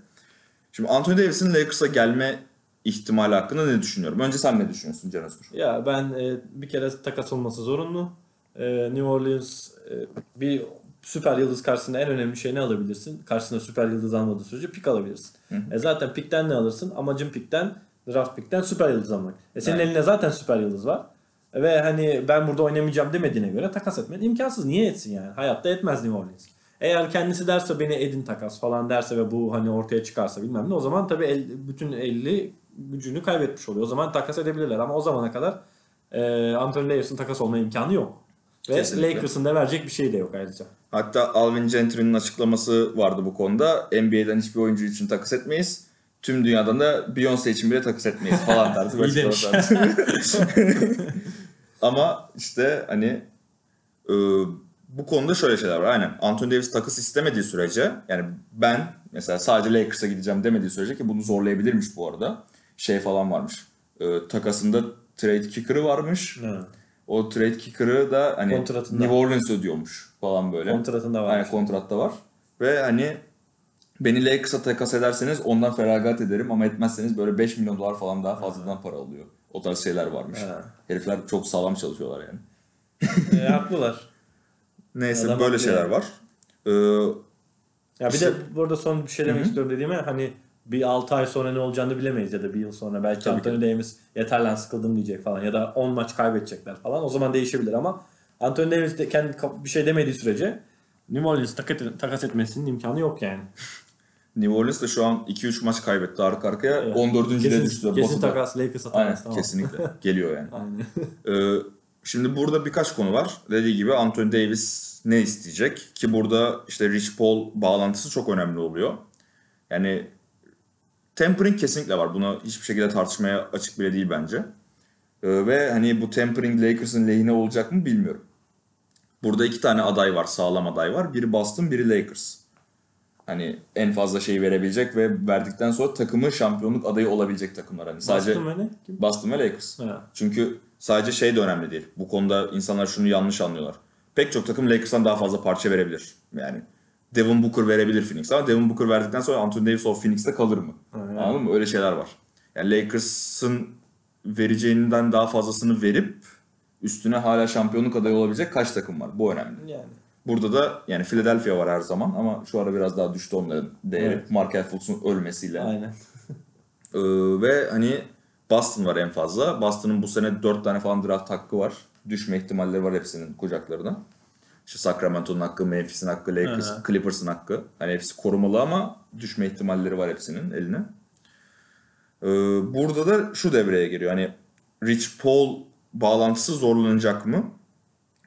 Speaker 2: Şimdi Anthony Davis'in Lakers'a gelme ihtimali hakkında ne düşünüyorum? Önce sen ne düşünüyorsun Can Özgür?
Speaker 3: Ya ben e, bir kere takas olması zorunlu. E, New Orleans e, bir süper yıldız karşısında en önemli şey ne alabilirsin? Karşısında süper yıldız almadığı sürece pik alabilirsin. E, zaten pikten ne alırsın? Amacın pikten, draft pikten süper yıldız almak. E, senin
Speaker 2: Evet.
Speaker 3: elinde zaten süper yıldız var. E, ve hani ben burada oynamayacağım demediğine göre takas etmen imkansız. Niye etsin yani? Hayatta etmez New Orleans. Eğer kendisi derse beni edin takas falan derse ve bu hani ortaya çıkarsa bilmem ne o zaman tabii el, bütün 50 gücünü kaybetmiş oluyor. O zaman takas edebilirler ama o zamana kadar e, Anthony Davis'in takas olma imkanı yok. Ve
Speaker 2: Kesinlikle.
Speaker 3: Lakers'ın da verecek bir şey de yok ayrıca.
Speaker 2: Hatta Alvin Gentry'nin açıklaması vardı bu konuda. NBA'den hiçbir oyuncu için takas etmeyiz. Tüm dünyadan da Beyoncé için bile takas etmeyiz falan tarzı. bir açıklama. Ama işte hani e, bu konuda şöyle şeyler var. Aynen. Anthony Davis takas istemediği sürece yani ben mesela sadece Lakers'a gideceğim demediği sürece ki bunu zorlayabilirmiş bu arada. Şey falan varmış. E, takasında trade kicker'ı varmış. O trade kicker'ı da hani. New Orleans ödüyormuş falan böyle.
Speaker 3: Kontratında var.
Speaker 2: Aynen kontratta var. Ve hani beni Lakers'a takas ederseniz ondan feragat ederim ama etmezseniz böyle 5 milyon dolar falan daha fazladan para alıyor. O tarz şeyler varmış.
Speaker 3: Ha.
Speaker 2: Herifler çok sağlam çalışıyorlar yani.
Speaker 3: E, haklılar.
Speaker 2: Neyse
Speaker 3: Adam
Speaker 2: böyle şeyler
Speaker 3: yani.
Speaker 2: var. Ee,
Speaker 3: Ya bir
Speaker 2: İşte-
Speaker 3: de burada son bir şey demek istiyorum dediğime hani bir 6 ay sonra ne olacağını bilemeyiz ya da bir yıl sonra belki
Speaker 2: Tabii
Speaker 3: Anthony Davis yeter lan sıkıldım diyecek falan ya da 10 maç kaybedecekler falan o zaman değişebilir ama Anthony Davis de kendi bir şey demediği sürece New Orleans takas, etmesinin imkanı yok yani.
Speaker 2: New Orleans da şu an 2-3 maç kaybetti arka arkaya.
Speaker 3: Evet.
Speaker 2: 14. de
Speaker 3: Kesin,
Speaker 2: düştü.
Speaker 3: kesin
Speaker 2: Batı'da.
Speaker 3: takas Lakers'a
Speaker 2: Aynen
Speaker 3: takas tamam.
Speaker 2: kesinlikle. Geliyor yani.
Speaker 3: Aynen.
Speaker 2: Ee, şimdi burada birkaç konu var. Dediği gibi Anthony Davis ne isteyecek? Ki burada işte Rich Paul bağlantısı çok önemli oluyor. Yani tempering kesinlikle var. Bunu hiçbir şekilde tartışmaya açık bile değil bence. Ee, ve hani bu tempering Lakers'ın lehine olacak mı bilmiyorum. Burada iki tane aday var, sağlam aday var. Biri Boston, biri Lakers. Hani en fazla şeyi verebilecek ve verdikten sonra takımı şampiyonluk adayı olabilecek takımlar. Hani sadece
Speaker 3: Boston ve ne?
Speaker 2: Boston ve Lakers.
Speaker 3: Ha.
Speaker 2: Çünkü sadece şey de önemli değil. Bu konuda insanlar şunu yanlış anlıyorlar. Pek çok takım Lakers'tan daha fazla parça verebilir. Yani Devin Booker verebilir Phoenix ama Devin Booker verdikten sonra Anthony Davis o Phoenix'te kalır mı?
Speaker 3: Aynen.
Speaker 2: Anladın mı? Öyle şeyler var. Yani Lakers'ın vereceğinden daha fazlasını verip üstüne hala şampiyonluk adayı olabilecek kaç takım var? Bu önemli.
Speaker 3: Yani.
Speaker 2: Burada da yani Philadelphia var her zaman ama şu ara biraz daha düştü onların değeri.
Speaker 3: Evet.
Speaker 2: Markel Fultz'un ölmesiyle.
Speaker 3: Aynen.
Speaker 2: Ee, ve hani Boston var en fazla. Boston'ın bu sene 4 tane falan draft hakkı var. Düşme ihtimalleri var hepsinin kucaklarına. İşte Sacramento'nun hakkı, Memphis'in hakkı, Lakers,
Speaker 3: hı.
Speaker 2: Clippers'ın hakkı. Hani hepsi korumalı ama düşme ihtimalleri var hepsinin eline. Ee, burada da şu devreye giriyor. Hani Rich Paul bağlantısı zorlanacak mı?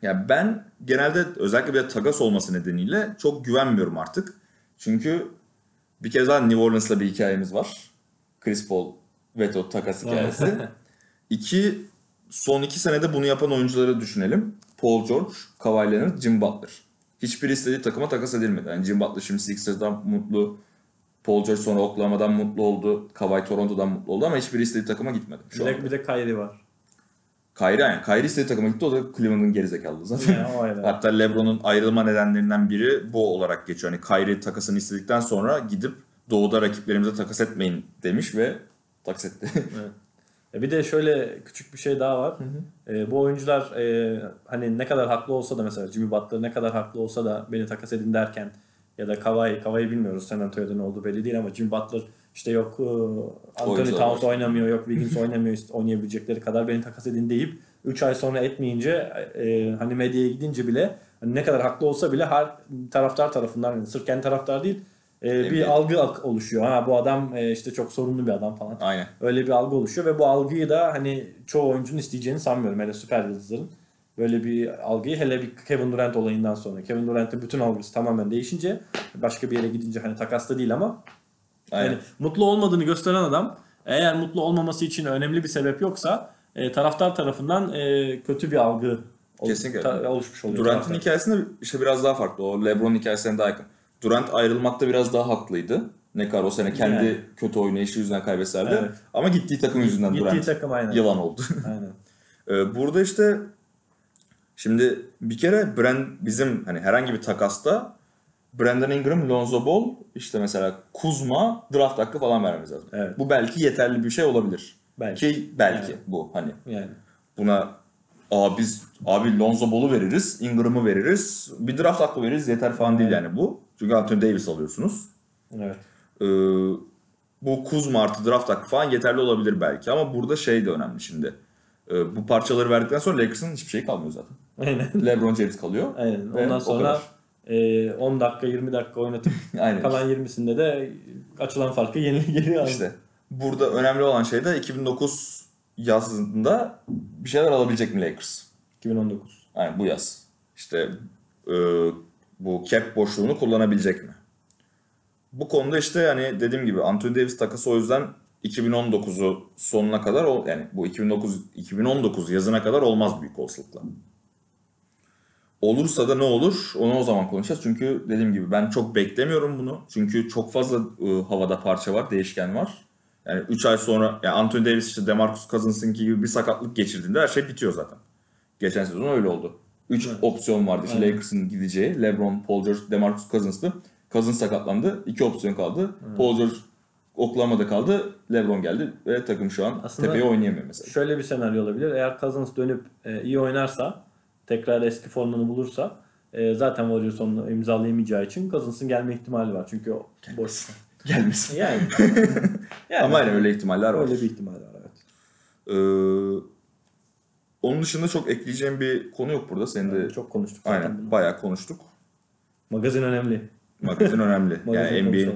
Speaker 2: Ya ben genelde özellikle bir takas olması nedeniyle çok güvenmiyorum artık. Çünkü bir kez daha New Orleans'la bir hikayemiz var. Chris Paul veto takas hikayesi. iki, son iki senede bunu yapan oyuncuları düşünelim. Paul George, Kawhi Leonard, Jim Butler. Hiçbir istediği takıma takas edilmedi. Yani Jim Butler şimdi Sixers'dan mutlu. Paul George sonra Oklahoma'dan mutlu oldu. Kawhi Toronto'dan mutlu oldu ama hiçbir istediği takıma gitmedi. Şu
Speaker 3: Bir
Speaker 2: anda.
Speaker 3: de, bir de Kyrie var.
Speaker 2: Kyrie yani Kyrie istediği takıma gitti o da Cleveland'ın gerizekalı zaten.
Speaker 3: Yani.
Speaker 2: Hatta LeBron'un ayrılma nedenlerinden biri bu olarak geçiyor. Hani Kyrie takasını istedikten sonra gidip doğuda rakiplerimize takas etmeyin demiş ve takas etti.
Speaker 3: E Bir de şöyle küçük bir şey daha var. E, bu oyuncular e, hani ne kadar haklı olsa da mesela Jimmy Butler ne kadar haklı olsa da beni takas edin derken ya da Kawhi, Kawhi bilmiyoruz San Antonio'da ne olduğu belli değil ama Jimmy Butler işte yok e, Anthony Towns oynamıyor, yok Wiggins oynamıyor, işte oynayabilecekleri kadar beni takas edin deyip 3 ay sonra etmeyince e, hani medyaya gidince bile hani ne kadar haklı olsa bile her taraftar tarafından yani sırf kendi taraftar değil e, bir algı oluşuyor. Ha bu adam e, işte çok sorunlu bir adam falan.
Speaker 2: Aynen.
Speaker 3: Öyle bir algı oluşuyor ve bu algıyı da hani çoğu oyuncunun isteyeceğini sanmıyorum. Hele süper yıldızların. Böyle bir algıyı hele bir Kevin Durant olayından sonra. Kevin Durant'ın bütün algısı tamamen değişince başka bir yere gidince hani takasta değil ama
Speaker 2: Aynen.
Speaker 3: yani mutlu olmadığını gösteren adam eğer mutlu olmaması için önemli bir sebep yoksa e, taraftar tarafından e, kötü bir algı
Speaker 2: Kesinlikle.
Speaker 3: oluşmuş oluyor.
Speaker 2: Durant'ın hikayesinde işte biraz daha farklı. O LeBron'un hikayesine daha yakın. Durant ayrılmakta biraz daha haklıydı. Ne kadar o sene kendi
Speaker 3: Yani.
Speaker 2: kötü oynayışı yüzünden kaybetseler de.
Speaker 3: Evet.
Speaker 2: Ama gittiği takım yüzünden
Speaker 3: Gittiği
Speaker 2: Durant
Speaker 3: takım aynen.
Speaker 2: yılan oldu.
Speaker 3: aynen.
Speaker 2: Ee, burada işte şimdi bir kere Brand bizim hani herhangi bir takasta Brandon Ingram, Lonzo Ball, işte mesela Kuzma draft hakkı falan vermemiz lazım.
Speaker 3: Evet.
Speaker 2: Bu belki yeterli bir şey olabilir.
Speaker 3: Belki.
Speaker 2: Ki belki bu hani
Speaker 3: Yani.
Speaker 2: buna Aa biz abi Lonzo Ball'u veririz, Ingram'ı veririz, bir draft hakkı veririz yeter falan değil yani bu. Çünkü Anthony Davis alıyorsunuz.
Speaker 3: Evet.
Speaker 2: Ee, bu Kuzma artı draft hakkı falan yeterli olabilir belki ama burada şey de önemli şimdi. Ee, bu parçaları verdikten sonra Lakers'ın hiçbir şey kalmıyor zaten.
Speaker 3: Aynen.
Speaker 2: LeBron James kalıyor.
Speaker 3: Aynen. Ondan sonra e, 10 dakika 20 dakika oynatıp
Speaker 2: Aynen.
Speaker 3: kalan 20'sinde de açılan farkı yeni geliyor.
Speaker 2: İşte burada önemli olan şey de 2009 yazında bir şeyler alabilecek mi Lakers?
Speaker 3: 2019.
Speaker 2: Yani bu yaz. İşte e, bu cap boşluğunu kullanabilecek mi? Bu konuda işte yani dediğim gibi Anthony Davis takası o yüzden 2019'u sonuna kadar yani bu 2009 2019 yazına kadar olmaz büyük olasılıkla. Olursa da ne olur onu o zaman konuşacağız. Çünkü dediğim gibi ben çok beklemiyorum bunu. Çünkü çok fazla e, havada parça var, değişken var. Yani 3 ay sonra yani Anthony Davis işte DeMarcus Cousins'ınki gibi bir sakatlık geçirdiğinde her şey bitiyor zaten. Geçen sezon öyle oldu. 3 opsiyon vardı. İşte. Lakers'ın gideceği. LeBron, Paul George, DeMarcus Cousins'tı. Cousins sakatlandı. 2 opsiyon kaldı. Paul George Oklahoma'da kaldı. LeBron geldi ve takım şu an
Speaker 3: Aslında-
Speaker 2: tepeye oynayamıyor mesela.
Speaker 3: Şöyle bir senaryo olabilir. Eğer Cousins dönüp e, iyi oynarsa, tekrar eski formunu bulursa e, zaten Warriors onu imzalayamayacağı için Cousins'ın gelme ihtimali var. Çünkü o boş.
Speaker 2: Gelmesin.
Speaker 3: Yani. yani
Speaker 2: Ama yani öyle ihtimaller var.
Speaker 3: öyle bir ihtimal var evet.
Speaker 2: Ee, onun dışında çok ekleyeceğim bir konu yok burada. Senin de
Speaker 3: Çok konuştuk zaten
Speaker 2: aynen
Speaker 3: bunu.
Speaker 2: bayağı konuştuk.
Speaker 3: Magazin önemli.
Speaker 2: Magazin önemli.
Speaker 3: Magazin
Speaker 2: yani NBA.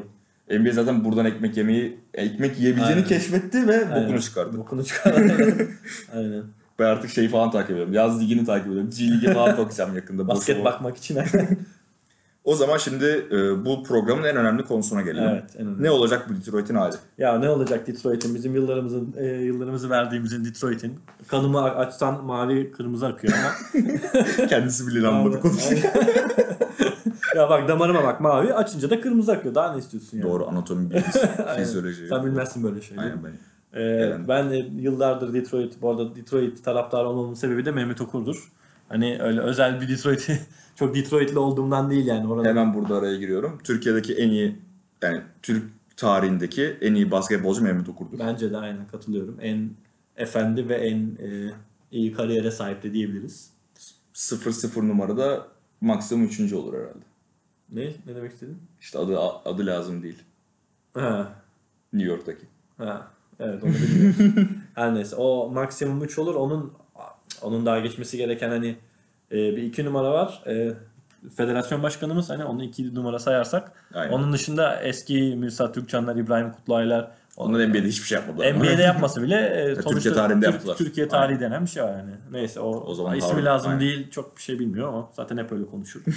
Speaker 2: NBA zaten buradan ekmek yemeyi, ekmek yiyebileceğini
Speaker 3: Aynen.
Speaker 2: keşfetti ve
Speaker 3: Aynen.
Speaker 2: bokunu çıkardı.
Speaker 3: Bokunu çıkardı. Aynen.
Speaker 2: Ben artık şeyi falan takip ediyorum. Yaz ligini takip ediyorum. G ligi falan bakacağım yakında.
Speaker 3: Basket bakmak için.
Speaker 2: O zaman şimdi e, bu programın en önemli konusuna gelelim.
Speaker 3: Evet, en önemli.
Speaker 2: Ne olacak bu Detroit'in hali?
Speaker 3: ya ne olacak Detroit'in bizim yıllarımızın e, yıllarımızı verdiğimizin Detroit'in kanımı açsan mavi kırmızı akıyor ama
Speaker 2: Kendisi bile inanmadı konuşuyor.
Speaker 3: ya bak damarıma bak mavi açınca da kırmızı akıyor. Daha ne istiyorsun ya?
Speaker 2: Doğru anatomi bilgisi, fizyoloji.
Speaker 3: Sen bilmezsin böyle şeyleri.
Speaker 2: Aynen ben.
Speaker 3: Ee, ben e, yıllardır Detroit, bu arada Detroit taraftarı olmamın sebebi de Mehmet Okur'dur. Hani öyle özel bir Detroit, çok Detroit'li olduğumdan değil yani. Orada
Speaker 2: Hemen burada araya giriyorum. Türkiye'deki en iyi yani Türk tarihindeki en iyi basketbolcu Mehmet Okur'dur.
Speaker 3: Bence de aynen katılıyorum. En efendi ve en e, iyi kariyere sahip de diyebiliriz.
Speaker 2: 0-0 numarada maksimum 3. olur herhalde.
Speaker 3: Ne? Ne demek istedin?
Speaker 2: İşte adı adı lazım değil.
Speaker 3: Ha,
Speaker 2: New York'taki.
Speaker 3: ha. Evet onu bilmiyorum. Her neyse o maksimum 3 olur. Onun onun daha geçmesi gereken hani e, bir iki numara var. E, federasyon başkanımız hani onu iki numara sayarsak.
Speaker 2: Aynen.
Speaker 3: Onun dışında eski Mirsat Türkçanlar, İbrahim Kutluaylar
Speaker 2: Onlar NBA'de hiçbir şey yapmadılar.
Speaker 3: NBA'de yapması bile e,
Speaker 2: Türkiye
Speaker 3: sonuçta
Speaker 2: tarihinde
Speaker 3: Türk-
Speaker 2: yaptılar.
Speaker 3: Türkiye tarihi denen bir şey var yani. Neyse o,
Speaker 2: O zaman
Speaker 3: ismi
Speaker 2: Harvard,
Speaker 3: lazım
Speaker 2: aynen.
Speaker 3: değil. Çok bir şey bilmiyor ama zaten hep öyle konuşur.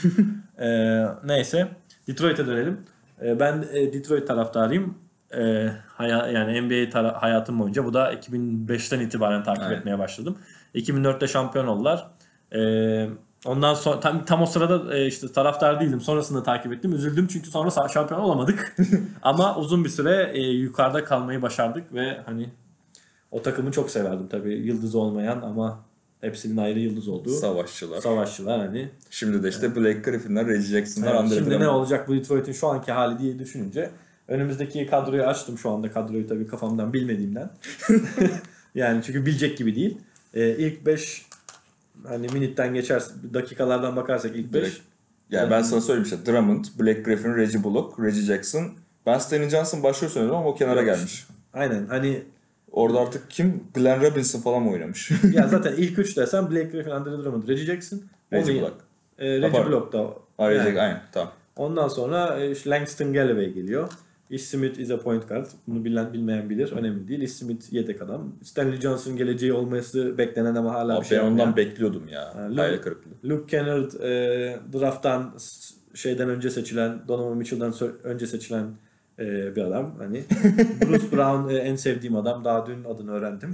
Speaker 3: E, neyse Detroit'e dönelim. E, ben e, Detroit taraftarıyım. E, haya, yani NBA hayatım boyunca bu da 2005'ten itibaren takip
Speaker 2: Aynen.
Speaker 3: etmeye başladım. 2004'te şampiyon oldular. E, ondan sonra tam, tam o sırada e, işte taraftar değildim. Sonrasında takip ettim. Üzüldüm çünkü sonra şampiyon olamadık. Ama uzun bir süre e, yukarıda kalmayı başardık ve hani o takımı çok severdim tabii. Yıldız olmayan ama Hepsinin ayrı yıldız olduğu.
Speaker 2: Savaşçılar.
Speaker 3: Savaşçılar hani.
Speaker 2: Şimdi de işte Blake Griffin'ler, Reggie Jackson'lar, Andre
Speaker 3: şimdi ne olacak bu Detroit'in şu anki hali diye düşününce önümüzdeki kadroyu açtım şu anda kadroyu tabii kafamdan bilmediğimden. yani çünkü bilecek gibi değil. Ee, ilk 5 hani minitten geçer dakikalardan bakarsak ilk 5
Speaker 2: Direkt. Yani ben sana söyleyeyim işte Drummond, Blake Griffin, Reggie Bullock, Reggie Jackson. Ben Stanley Johnson başrol sanıyordum ama o kenara gelmiş.
Speaker 3: aynen hani
Speaker 2: Orada artık kim? Glenn Robinson falan mı oynamış?
Speaker 3: ya zaten ilk 3 desem Blake Griffin, Andre Drummond, Reggie Jackson,
Speaker 2: Reggie Bullock.
Speaker 3: e, Reggie. Bullock da
Speaker 2: Ha, Reggie,
Speaker 3: yani.
Speaker 2: aynen tamam.
Speaker 3: Ondan sonra e, işte Langston Galloway geliyor. Ish Smith is a point guard. Bunu bilen bilmeyen bilir. Önemli değil. Ish Smith yedek adam. Stanley Johnson geleceği olması beklenen ama hala
Speaker 2: Abi
Speaker 3: bir şey
Speaker 2: ben ondan
Speaker 3: yani.
Speaker 2: bekliyordum ya.
Speaker 3: Ha,
Speaker 2: Hayal kırıklığı.
Speaker 3: Luke Kennard e, drafttan s- şeyden önce seçilen, Donovan Mitchell'dan sö- önce seçilen e, bir adam. Hani Bruce Brown e, en sevdiğim adam. Daha dün adını öğrendim.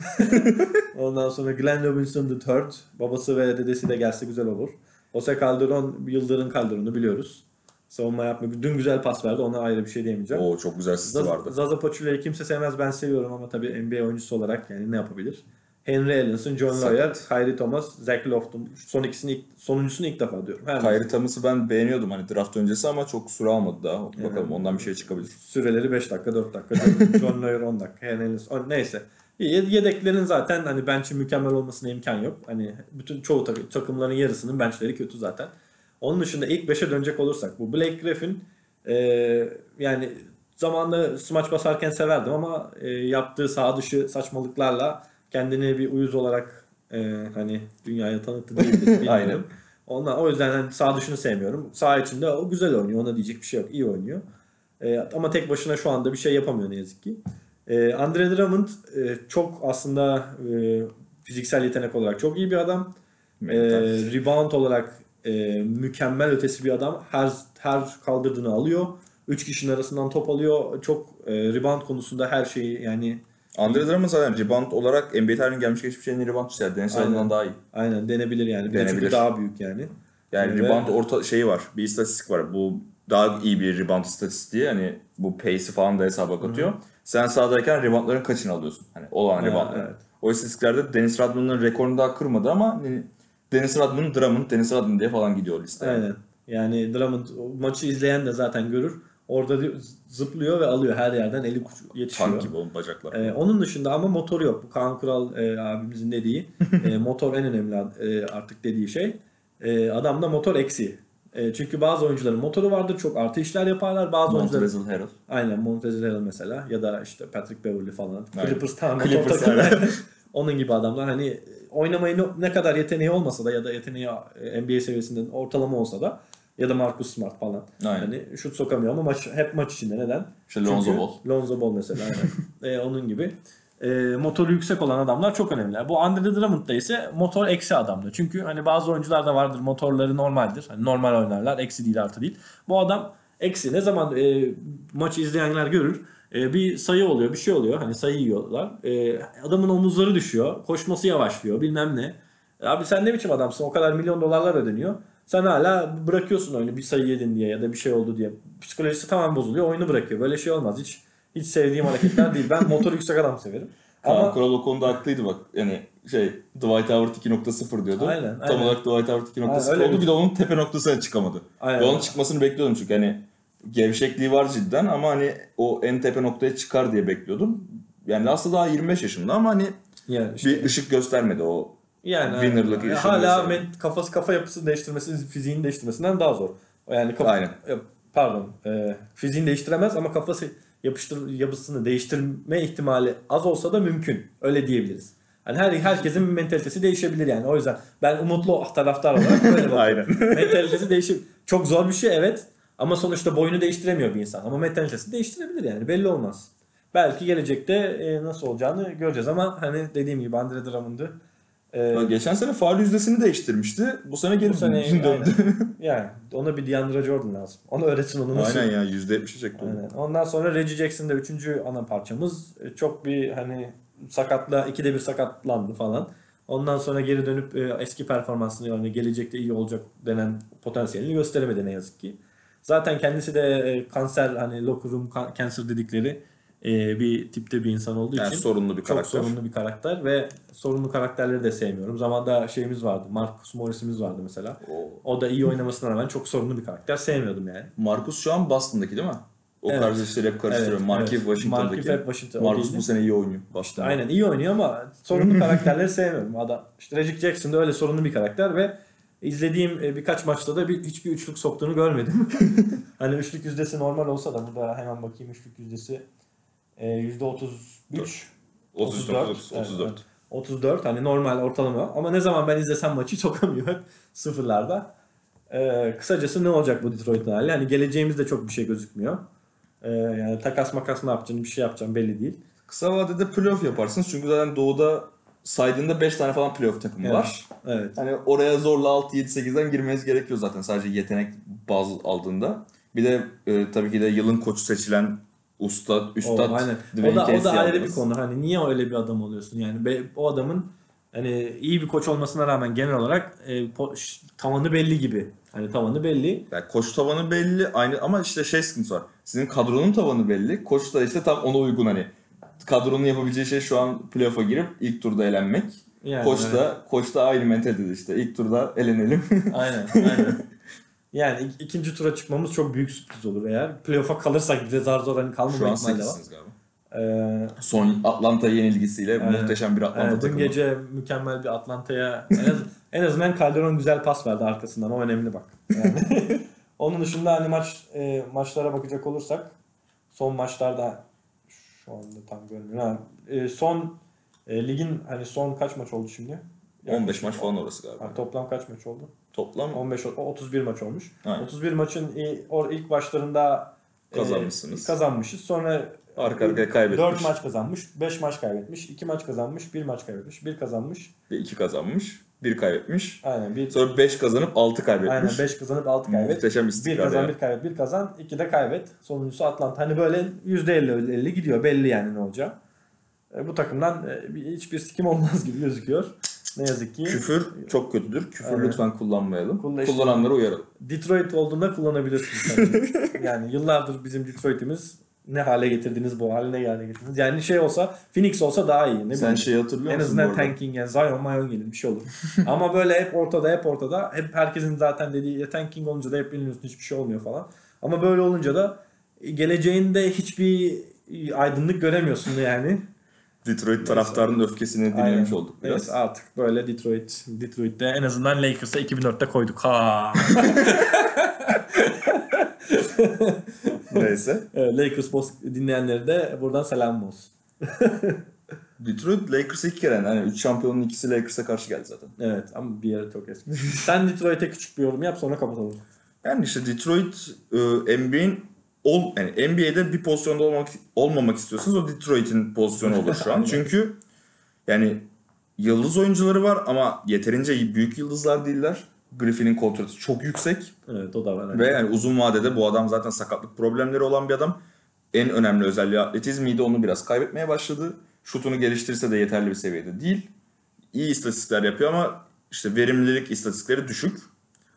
Speaker 3: Ondan sonra Glenn Robinson the third. Babası ve dedesi de gelse güzel olur. Jose Calderon, Yıldırım Calderon'u biliyoruz. Savunma yapmıyor. Dün güzel pas verdi. Ona ayrı bir şey diyemeyeceğim.
Speaker 2: Oo çok güzel sisti
Speaker 3: Zaza,
Speaker 2: vardı.
Speaker 3: Zaza Pachulia'yı kimse sevmez ben seviyorum ama tabii NBA oyuncusu olarak yani ne yapabilir? Henry Ellenson, John. Lawyer, Kyrie Thomas, Zach Lofton. Son ikisini ilk, sonuncusunu ilk defa diyorum. Her
Speaker 2: Kyrie Thomas'ı ben beğeniyordum hani draft öncesi ama çok süre almadı daha. Bakalım ondan bir şey çıkabilir.
Speaker 3: Süreleri 5 dakika 4 dakika. John, Lawyer 10 dakika. Henry Ellenson. Neyse. Yedeklerin zaten hani bench'in mükemmel olmasına imkan yok. Hani bütün çoğu takı- takımların yarısının benchleri kötü zaten. Onun dışında ilk 5'e dönecek olursak bu Blake Griffin e, yani zamanında smaç basarken severdim ama e, yaptığı sağ dışı saçmalıklarla kendini bir uyuz olarak e, hani dünyaya tanıttı diyebilirim.
Speaker 2: Aynen.
Speaker 3: Ondan, o yüzden hani sağ dışını sevmiyorum. Sağ içinde o güzel oynuyor. Ona diyecek bir şey yok. İyi oynuyor. E, ama tek başına şu anda bir şey yapamıyor ne yazık ki. E, Andre Drummond e, çok aslında e, fiziksel yetenek olarak çok iyi bir adam. E, rebound olarak e, mükemmel ötesi bir adam. Her her kaldırdığını alıyor. Üç kişinin arasından top alıyor. Çok e, rebound konusunda her şeyi yani
Speaker 2: Andre Drummond zaten rebound olarak NBA tarihinin gelmiş geçmiş en iyi reboundçısı yani. Dennis. Rodman'dan daha iyi.
Speaker 3: aynen denebilir yani. Bir de çünkü
Speaker 2: Denebilir.
Speaker 3: daha büyük yani.
Speaker 2: Yani
Speaker 3: Ve-
Speaker 2: rebound orta şeyi var. Bir istatistik var. Bu daha iyi bir rebound istatistiği. Hani bu pace'i falan da hesaba katıyor. Sen sahadayken reboundların kaçını alıyorsun? Hani olan
Speaker 3: Ha,
Speaker 2: reboundların.
Speaker 3: evet.
Speaker 2: O istatistiklerde Dennis Rodman'ın rekorunu daha kırmadı ama hani Dennis Rodman'ın Drummond, Dennis Rodman diye falan gidiyor liste.
Speaker 3: Aynen. Yani Drummond maçı izleyen de zaten görür. Orada zıplıyor ve alıyor her yerden eli yetişiyor.
Speaker 2: Tank gibi oğlum bacaklar.
Speaker 3: Ee, onun dışında ama motoru yok. Bu Kaan Kural e, abimizin dediği. e, motor en önemli e, artık dediği şey. E, adamda motor eksi. E, çünkü bazı oyuncuların motoru vardır. Çok artı işler yaparlar. Bazı oyuncuların
Speaker 2: Montrezl Harrell.
Speaker 3: Aynen Montezl Harrell mesela ya da işte Patrick Beverly falan.
Speaker 2: Aynen.
Speaker 3: Clippers tamam motor
Speaker 2: Clippers.
Speaker 3: Onun gibi adamlar hani oynamayı ne- kadar yeteneği olmasa da ya da yeteneği e, NBA seviyesinde ortalama olsa da ya da Marcus Smart falan.
Speaker 2: Aynen.
Speaker 3: Hani şut sokamıyor ama maç hep maç içinde neden?
Speaker 2: İşte Lonzo
Speaker 3: Çünkü-
Speaker 2: Ball.
Speaker 3: Lonzo Ball mesela aynen. E, onun gibi. E, motoru yüksek olan adamlar çok önemli. Bu Andre Drummond'da ise motor eksi adamdı. Çünkü hani bazı oyuncular da vardır motorları normaldir. Hani normal oynarlar. Eksi değil artı değil. Bu adam eksi. Ne zaman e, maçı izleyenler görür. E, bir sayı oluyor, bir şey oluyor. Hani sayı yiyorlar. E, adamın omuzları düşüyor. Koşması yavaşlıyor bilmem ne. Abi sen ne biçim adamsın? O kadar milyon dolarlar ödeniyor. Sen hala bırakıyorsun oyunu bir sayı yedin diye ya da bir şey oldu diye. Psikolojisi tamam bozuluyor. Oyunu bırakıyor. Böyle şey olmaz. Hiç hiç sevdiğim hareketler değil. Ben motor yüksek adam severim.
Speaker 2: Kaan
Speaker 3: Ama
Speaker 2: Kural o konuda haklıydı bak. Yani şey Dwight Howard 2.0 diyordu.
Speaker 3: Aynen,
Speaker 2: Tam
Speaker 3: aynen.
Speaker 2: olarak Dwight Howard
Speaker 3: Ha,
Speaker 2: 2.0
Speaker 3: öyle
Speaker 2: oldu.
Speaker 3: bir-
Speaker 2: Bir de onun tepe noktasına çıkamadı.
Speaker 3: Aynen.
Speaker 2: Ve onun çıkmasını bekliyordum çünkü hani gevşekliği var cidden ama hani o en tepe noktaya çıkar diye bekliyordum. Yani aslında daha 25 yaşında ama hani
Speaker 3: yani işte,
Speaker 2: bir ışık göstermedi o.
Speaker 3: yani
Speaker 2: winner'lık
Speaker 3: yani hala men- kafası kafa yapısını değiştirmesi, fiziğini değiştirmesinden daha zor. Yani kafa,
Speaker 2: Aynen.
Speaker 3: pardon, e, fiziğini değiştiremez ama kafası yapıştır yapısını değiştirme ihtimali az olsa da mümkün. Öyle diyebiliriz. Hani her herkesin mentalitesi değişebilir yani. O yüzden ben umutlu taraftar olarak böyle bakıyorum.
Speaker 2: Aynen.
Speaker 3: mentalitesi değişir. Çok zor bir şey evet. Ama sonuçta boyunu değiştiremiyor bir insan. Ama mentalitesini değiştirebilir yani. Belli olmaz. Belki gelecekte e, nasıl olacağını göreceğiz ama hani dediğim gibi Andre Drummond'ı e,
Speaker 2: Geçen sene faal yüzdesini değiştirmişti. Bu sene geri
Speaker 3: bu sene
Speaker 2: döndü.
Speaker 3: yani ona bir DeAndre Jordan lazım. Onu öğretsin onu nasıl.
Speaker 2: Aynen ya %70'e çekti.
Speaker 3: Aynen. Ondan sonra Reggie Jackson da üçüncü ana parçamız. E, Çok bir hani sakatla ikide bir sakatlandı falan. Ondan sonra geri dönüp e, eski performansını yani gelecekte iyi olacak denen potansiyelini gösteremedi ne yazık ki. Zaten kendisi de e, kanser hani locker room cancer dedikleri e, bir tipte bir insan olduğu
Speaker 2: Yani
Speaker 3: için
Speaker 2: sorunlu bir
Speaker 3: çok
Speaker 2: karakter.
Speaker 3: sorunlu bir karakter ve sorunlu karakterleri de sevmiyorum. Zamanda şeyimiz vardı. Marcus Morris'imiz vardı mesela.
Speaker 2: O-
Speaker 3: O da iyi oynamasına rağmen çok sorunlu bir karakter. Sevmiyordum yani.
Speaker 2: Marcus şu an Boston'daki değil mi? O
Speaker 3: Evet.
Speaker 2: kardeşleri hep karıştırıyorum.
Speaker 3: Evet,
Speaker 2: Markieff
Speaker 3: evet.
Speaker 2: Washington'daki.
Speaker 3: Markieff hep Washington,
Speaker 2: Marcus bu sene iyi oynuyor. Boston'da.
Speaker 3: Aynen iyi oynuyor ama sorunlu karakterleri sevmiyorum. Adam işte Reggie Jackson da öyle sorunlu bir karakter ve izlediğim e, birkaç maçta da bir, hiçbir üçlük soktuğunu görmedim. hani üçlük yüzdesi normal olsa da burada hemen bakayım üçlük yüzdesi e, yüzde 33
Speaker 2: 34.
Speaker 3: 34.
Speaker 2: 34.
Speaker 3: Evet, 34 hani normal ortalama ama ne zaman ben izlesem maçı sokamıyor hep sıfırlarda. Ee, kısacası ne olacak bu Detroit'in hali? Hani geleceğimizde çok bir şey gözükmüyor. Ee, yani takas makas ne yapacaksın bir şey yapacağım belli değil.
Speaker 2: Kısa vadede playoff yaparsınız. Çünkü zaten doğuda saydığında 5 tane falan playoff takımı
Speaker 3: Evet.
Speaker 2: var.
Speaker 3: Evet.
Speaker 2: Hani oraya zorla 6-7-8'den girmeniz gerekiyor zaten sadece yetenek baz aldığında. Bir de e, tabii ki de yılın koçu seçilen ustad,
Speaker 3: O,
Speaker 2: üstad
Speaker 3: aynen.
Speaker 2: Dwayne
Speaker 3: O da, o da ayrı bir konu. Hani niye öyle bir adam oluyorsun? Yani be- o adamın hani iyi bir koç olmasına rağmen genel olarak e, po- tavanı belli gibi. Hani tavanı belli.
Speaker 2: Yani koç tavanı belli aynı ama işte şey sıkıntı var. Sizin kadronun tavanı belli. Koç da işte tam ona uygun hani. Kadronun yapabileceği şey şu an playoff'a girip ilk turda elenmek.
Speaker 3: Yani,
Speaker 2: koç
Speaker 3: evet.
Speaker 2: da koç da aynı mentalde işte. İlk turda elenelim.
Speaker 3: Aynen, aynen. Yani ik- ikinci tura çıkmamız çok büyük sürpriz olur eğer. Playoff'a kalırsak bir de zar zor hani kalmama
Speaker 2: şu an
Speaker 3: ihtimali var.
Speaker 2: 8'siniz galiba.
Speaker 3: Ee,
Speaker 2: Son Atlanta yenilgisiyle
Speaker 3: Evet.
Speaker 2: muhteşem bir Atlanta
Speaker 3: evet, dün
Speaker 2: takımı.
Speaker 3: gece mükemmel bir Atlanta'ya en, az- en azından Calderon güzel pas verdi arkasından. O önemli bak. Yani. Onun dışında hani maç e, maçlara bakacak olursak son maçlarda şu anda tam görmüyorum. Ha, e, son e, ligin hani son kaç maç oldu şimdi?
Speaker 2: 15 maç falan orası galiba.
Speaker 3: Ha, toplam kaç maç oldu?
Speaker 2: Toplam
Speaker 3: 15 o- 31 maç olmuş.
Speaker 2: Aynen.
Speaker 3: 31 maçın or- ilk başlarında e,
Speaker 2: Kazanmışsınız.
Speaker 3: kazanmışız. Sonra
Speaker 2: Arka arkaya kaybetmiş.
Speaker 3: 4 maç kazanmış, 5 maç kaybetmiş, 2 maç kazanmış, 1 maç kaybetmiş, 1 kazanmış.
Speaker 2: ve 2 kazanmış, 1 kaybetmiş.
Speaker 3: Aynen bir
Speaker 2: Sonra 5 kazanıp 6 kaybetmiş.
Speaker 3: aynen 5 kazanıp 6 kaybet.
Speaker 2: Muhteşem
Speaker 3: 1
Speaker 2: istikrar
Speaker 3: kazan,
Speaker 2: ya.
Speaker 3: 1 kaybet, 1 kazan, 2 de kaybet. Sonuncusu Atlanta. Hani böyle %50 50 gidiyor. Belli yani ne olacağı. E, bu takımdan e, bir- hiçbir sikim olmaz gibi gözüküyor. Ne yazık ki.
Speaker 2: Küfür çok kötüdür. Küfür
Speaker 3: Aynen.
Speaker 2: lütfen kullanmayalım.
Speaker 3: Kullan-
Speaker 2: Kullananları uyaralım.
Speaker 3: Detroit olduğunda kullanabilirsiniz. yani yıllardır bizim Detroit'imiz ne hale getirdiniz bu haline hale getirdiniz. Yani şey olsa Phoenix olsa daha iyi. Ne
Speaker 2: Sen
Speaker 3: bileyim.
Speaker 2: şeyi hatırlıyor
Speaker 3: en
Speaker 2: musun
Speaker 3: azından
Speaker 2: bu arada?
Speaker 3: tanking yani Zion Mayon gelir bir şey olur. Ama böyle hep ortada hep ortada. Hep herkesin zaten dediği ya tanking olunca da hep biliniyorsun hiçbir şey olmuyor falan. Ama böyle olunca da geleceğinde hiçbir aydınlık göremiyorsun yani.
Speaker 2: Detroit taraftarının öfkesini dinlemiş olduk biraz.
Speaker 3: Evet, artık böyle Detroit Detroit'te en azından Lakers'a 2004'te koyduk. Ha.
Speaker 2: Neyse.
Speaker 3: Evet, Lakers boss dinleyenleri de buradan selam olsun.
Speaker 2: Detroit Lakers'a iki kere yani. Hani 3 şampiyonun ikisi Lakers'a karşı geldi zaten.
Speaker 3: Evet ama bir yere çok eski. Sen Detroit'e küçük bir yorum yap sonra kapatalım.
Speaker 2: Yani işte Detroit e, NBA'in ol, yani NBA'de bir pozisyonda olmak olmamak istiyorsanız o Detroit'in pozisyonu olur şu an. Çünkü yani yıldız oyuncuları var ama yeterince büyük yıldızlar değiller. Griffin'in kontratı çok yüksek
Speaker 3: Evet o da var.
Speaker 2: ve yani uzun vadede bu adam zaten sakatlık problemleri olan bir adam. En önemli özelliği atletizmiydi. Onu biraz kaybetmeye başladı. Şutunu geliştirse de yeterli bir seviyede değil. İyi istatistikler yapıyor ama işte verimlilik istatistikleri düşük.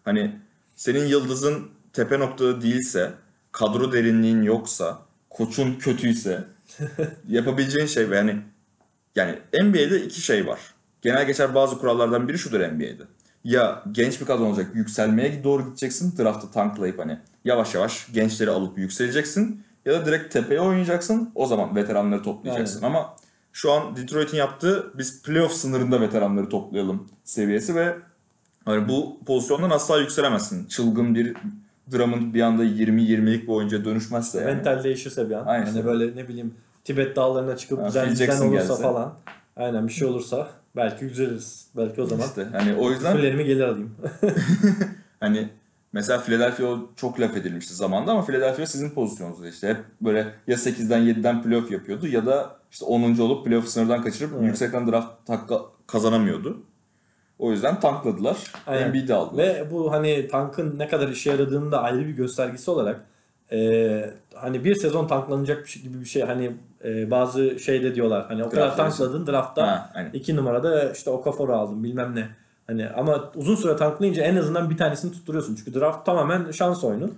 Speaker 2: Hani senin yıldızın tepe noktada değilse, kadro derinliğin yoksa, koçun kötüyse yapabileceğin şey yani yani NBA'de iki şey var. Genel geçer bazı kurallardan biri şudur NBA'de. Ya genç bir kadro olacak, yükselmeye doğru gideceksin, draftı tanklayıp hani yavaş yavaş gençleri alıp yükseleceksin. Ya da direkt tepeye oynayacaksın, o zaman veteranları toplayacaksın. Ama şu an Detroit'in yaptığı biz playoff sınırında veteranları toplayalım seviyesi ve hani bu pozisyondan asla yükselemezsin. Çılgın bir Drummond bir anda 20-20'lik bir oyuncuya dönüşmezse yani.
Speaker 3: Mental değişirse bir an.
Speaker 2: Aynen
Speaker 3: hani
Speaker 2: işte.
Speaker 3: böyle ne bileyim Tibet dağlarına çıkıp
Speaker 2: Ha,
Speaker 3: düzen, düzen olursa
Speaker 2: gelse.
Speaker 3: falan. Aynen bir şey olursa belki yükseliriz. Belki o zaman
Speaker 2: İşte hani o yüzden
Speaker 3: küfürlerimi gelir alayım.
Speaker 2: Hani mesela Philadelphia çok laf edilmişti zamanda ama Philadelphia sizin pozisyonunuzda işte. Hep böyle ya 8'den 7'den playoff yapıyordu ya da işte 10. olup playoff sınırdan kaçırıp
Speaker 3: Evet.
Speaker 2: yüksekten draft hakkı kazanamıyordu. O yüzden tankladılar.
Speaker 3: Aynen.
Speaker 2: Embiid'i aldılar.
Speaker 3: Ve bu hani tankın ne kadar işe yaradığını da ayrı bir göstergesi olarak e, hani bir sezon tanklanacak şey gibi bir şey hani e, bazı şeyde diyorlar hani o kadar tankladın draftta
Speaker 2: Ha, aynen.
Speaker 3: iki numarada işte Okafor'u aldın bilmem ne. Hani ama uzun süre tanklayınca en azından bir tanesini tutturuyorsun. Çünkü draft tamamen şans oyunu.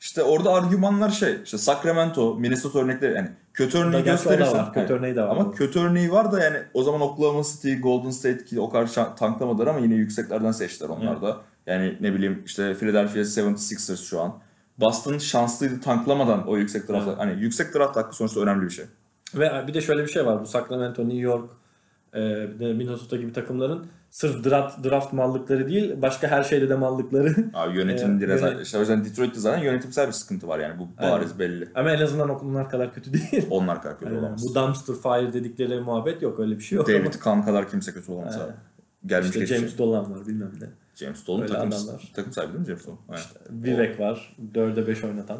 Speaker 2: İşte orada argümanlar şey, işte Sacramento, Minnesota örnekleri yani kötü örneği gösterirsen.
Speaker 3: var, kötü örneği de var,
Speaker 2: Ama kötü örneği var da yani o zaman Oklahoma City, Golden State ki o kadar tanklamadılar ama yine yükseklerden seçtiler onlar da. Yani ne bileyim işte Philadelphia 76ers şu an. Boston şanslıydı tanklamadan o yüksek draft.
Speaker 3: Evet.
Speaker 2: Hani yüksek draft hakkı sonuçta önemli bir şey.
Speaker 3: Ve bir de şöyle bir şey var. Bu Sacramento, New York, e, Minnesota gibi takımların sırf draft, draft mallıkları değil, başka her şeyde de mallıkları.
Speaker 2: Abi yönetim biraz
Speaker 3: yönet-
Speaker 2: işte o yüzden Detroit'te zaten yönetimsel bir sıkıntı var yani bu bariz belli.
Speaker 3: Ama en azından okullar kadar kötü değil.
Speaker 2: Onlar kadar kötü
Speaker 3: Yani
Speaker 2: olamaz.
Speaker 3: bu dumpster fire dedikleri muhabbet yok. Öyle bir şey yok. ama
Speaker 2: David Kahn kadar kimse kötü olamaz
Speaker 3: Evet.
Speaker 2: abi. Gelmiş
Speaker 3: İşte
Speaker 2: geçmiş.
Speaker 3: James Dolan var bilmem ne.
Speaker 2: James Dolan takım, takım sahibi değil mi James Dolan? Aynen.
Speaker 3: Vivek var. 4'e 5 oynatan.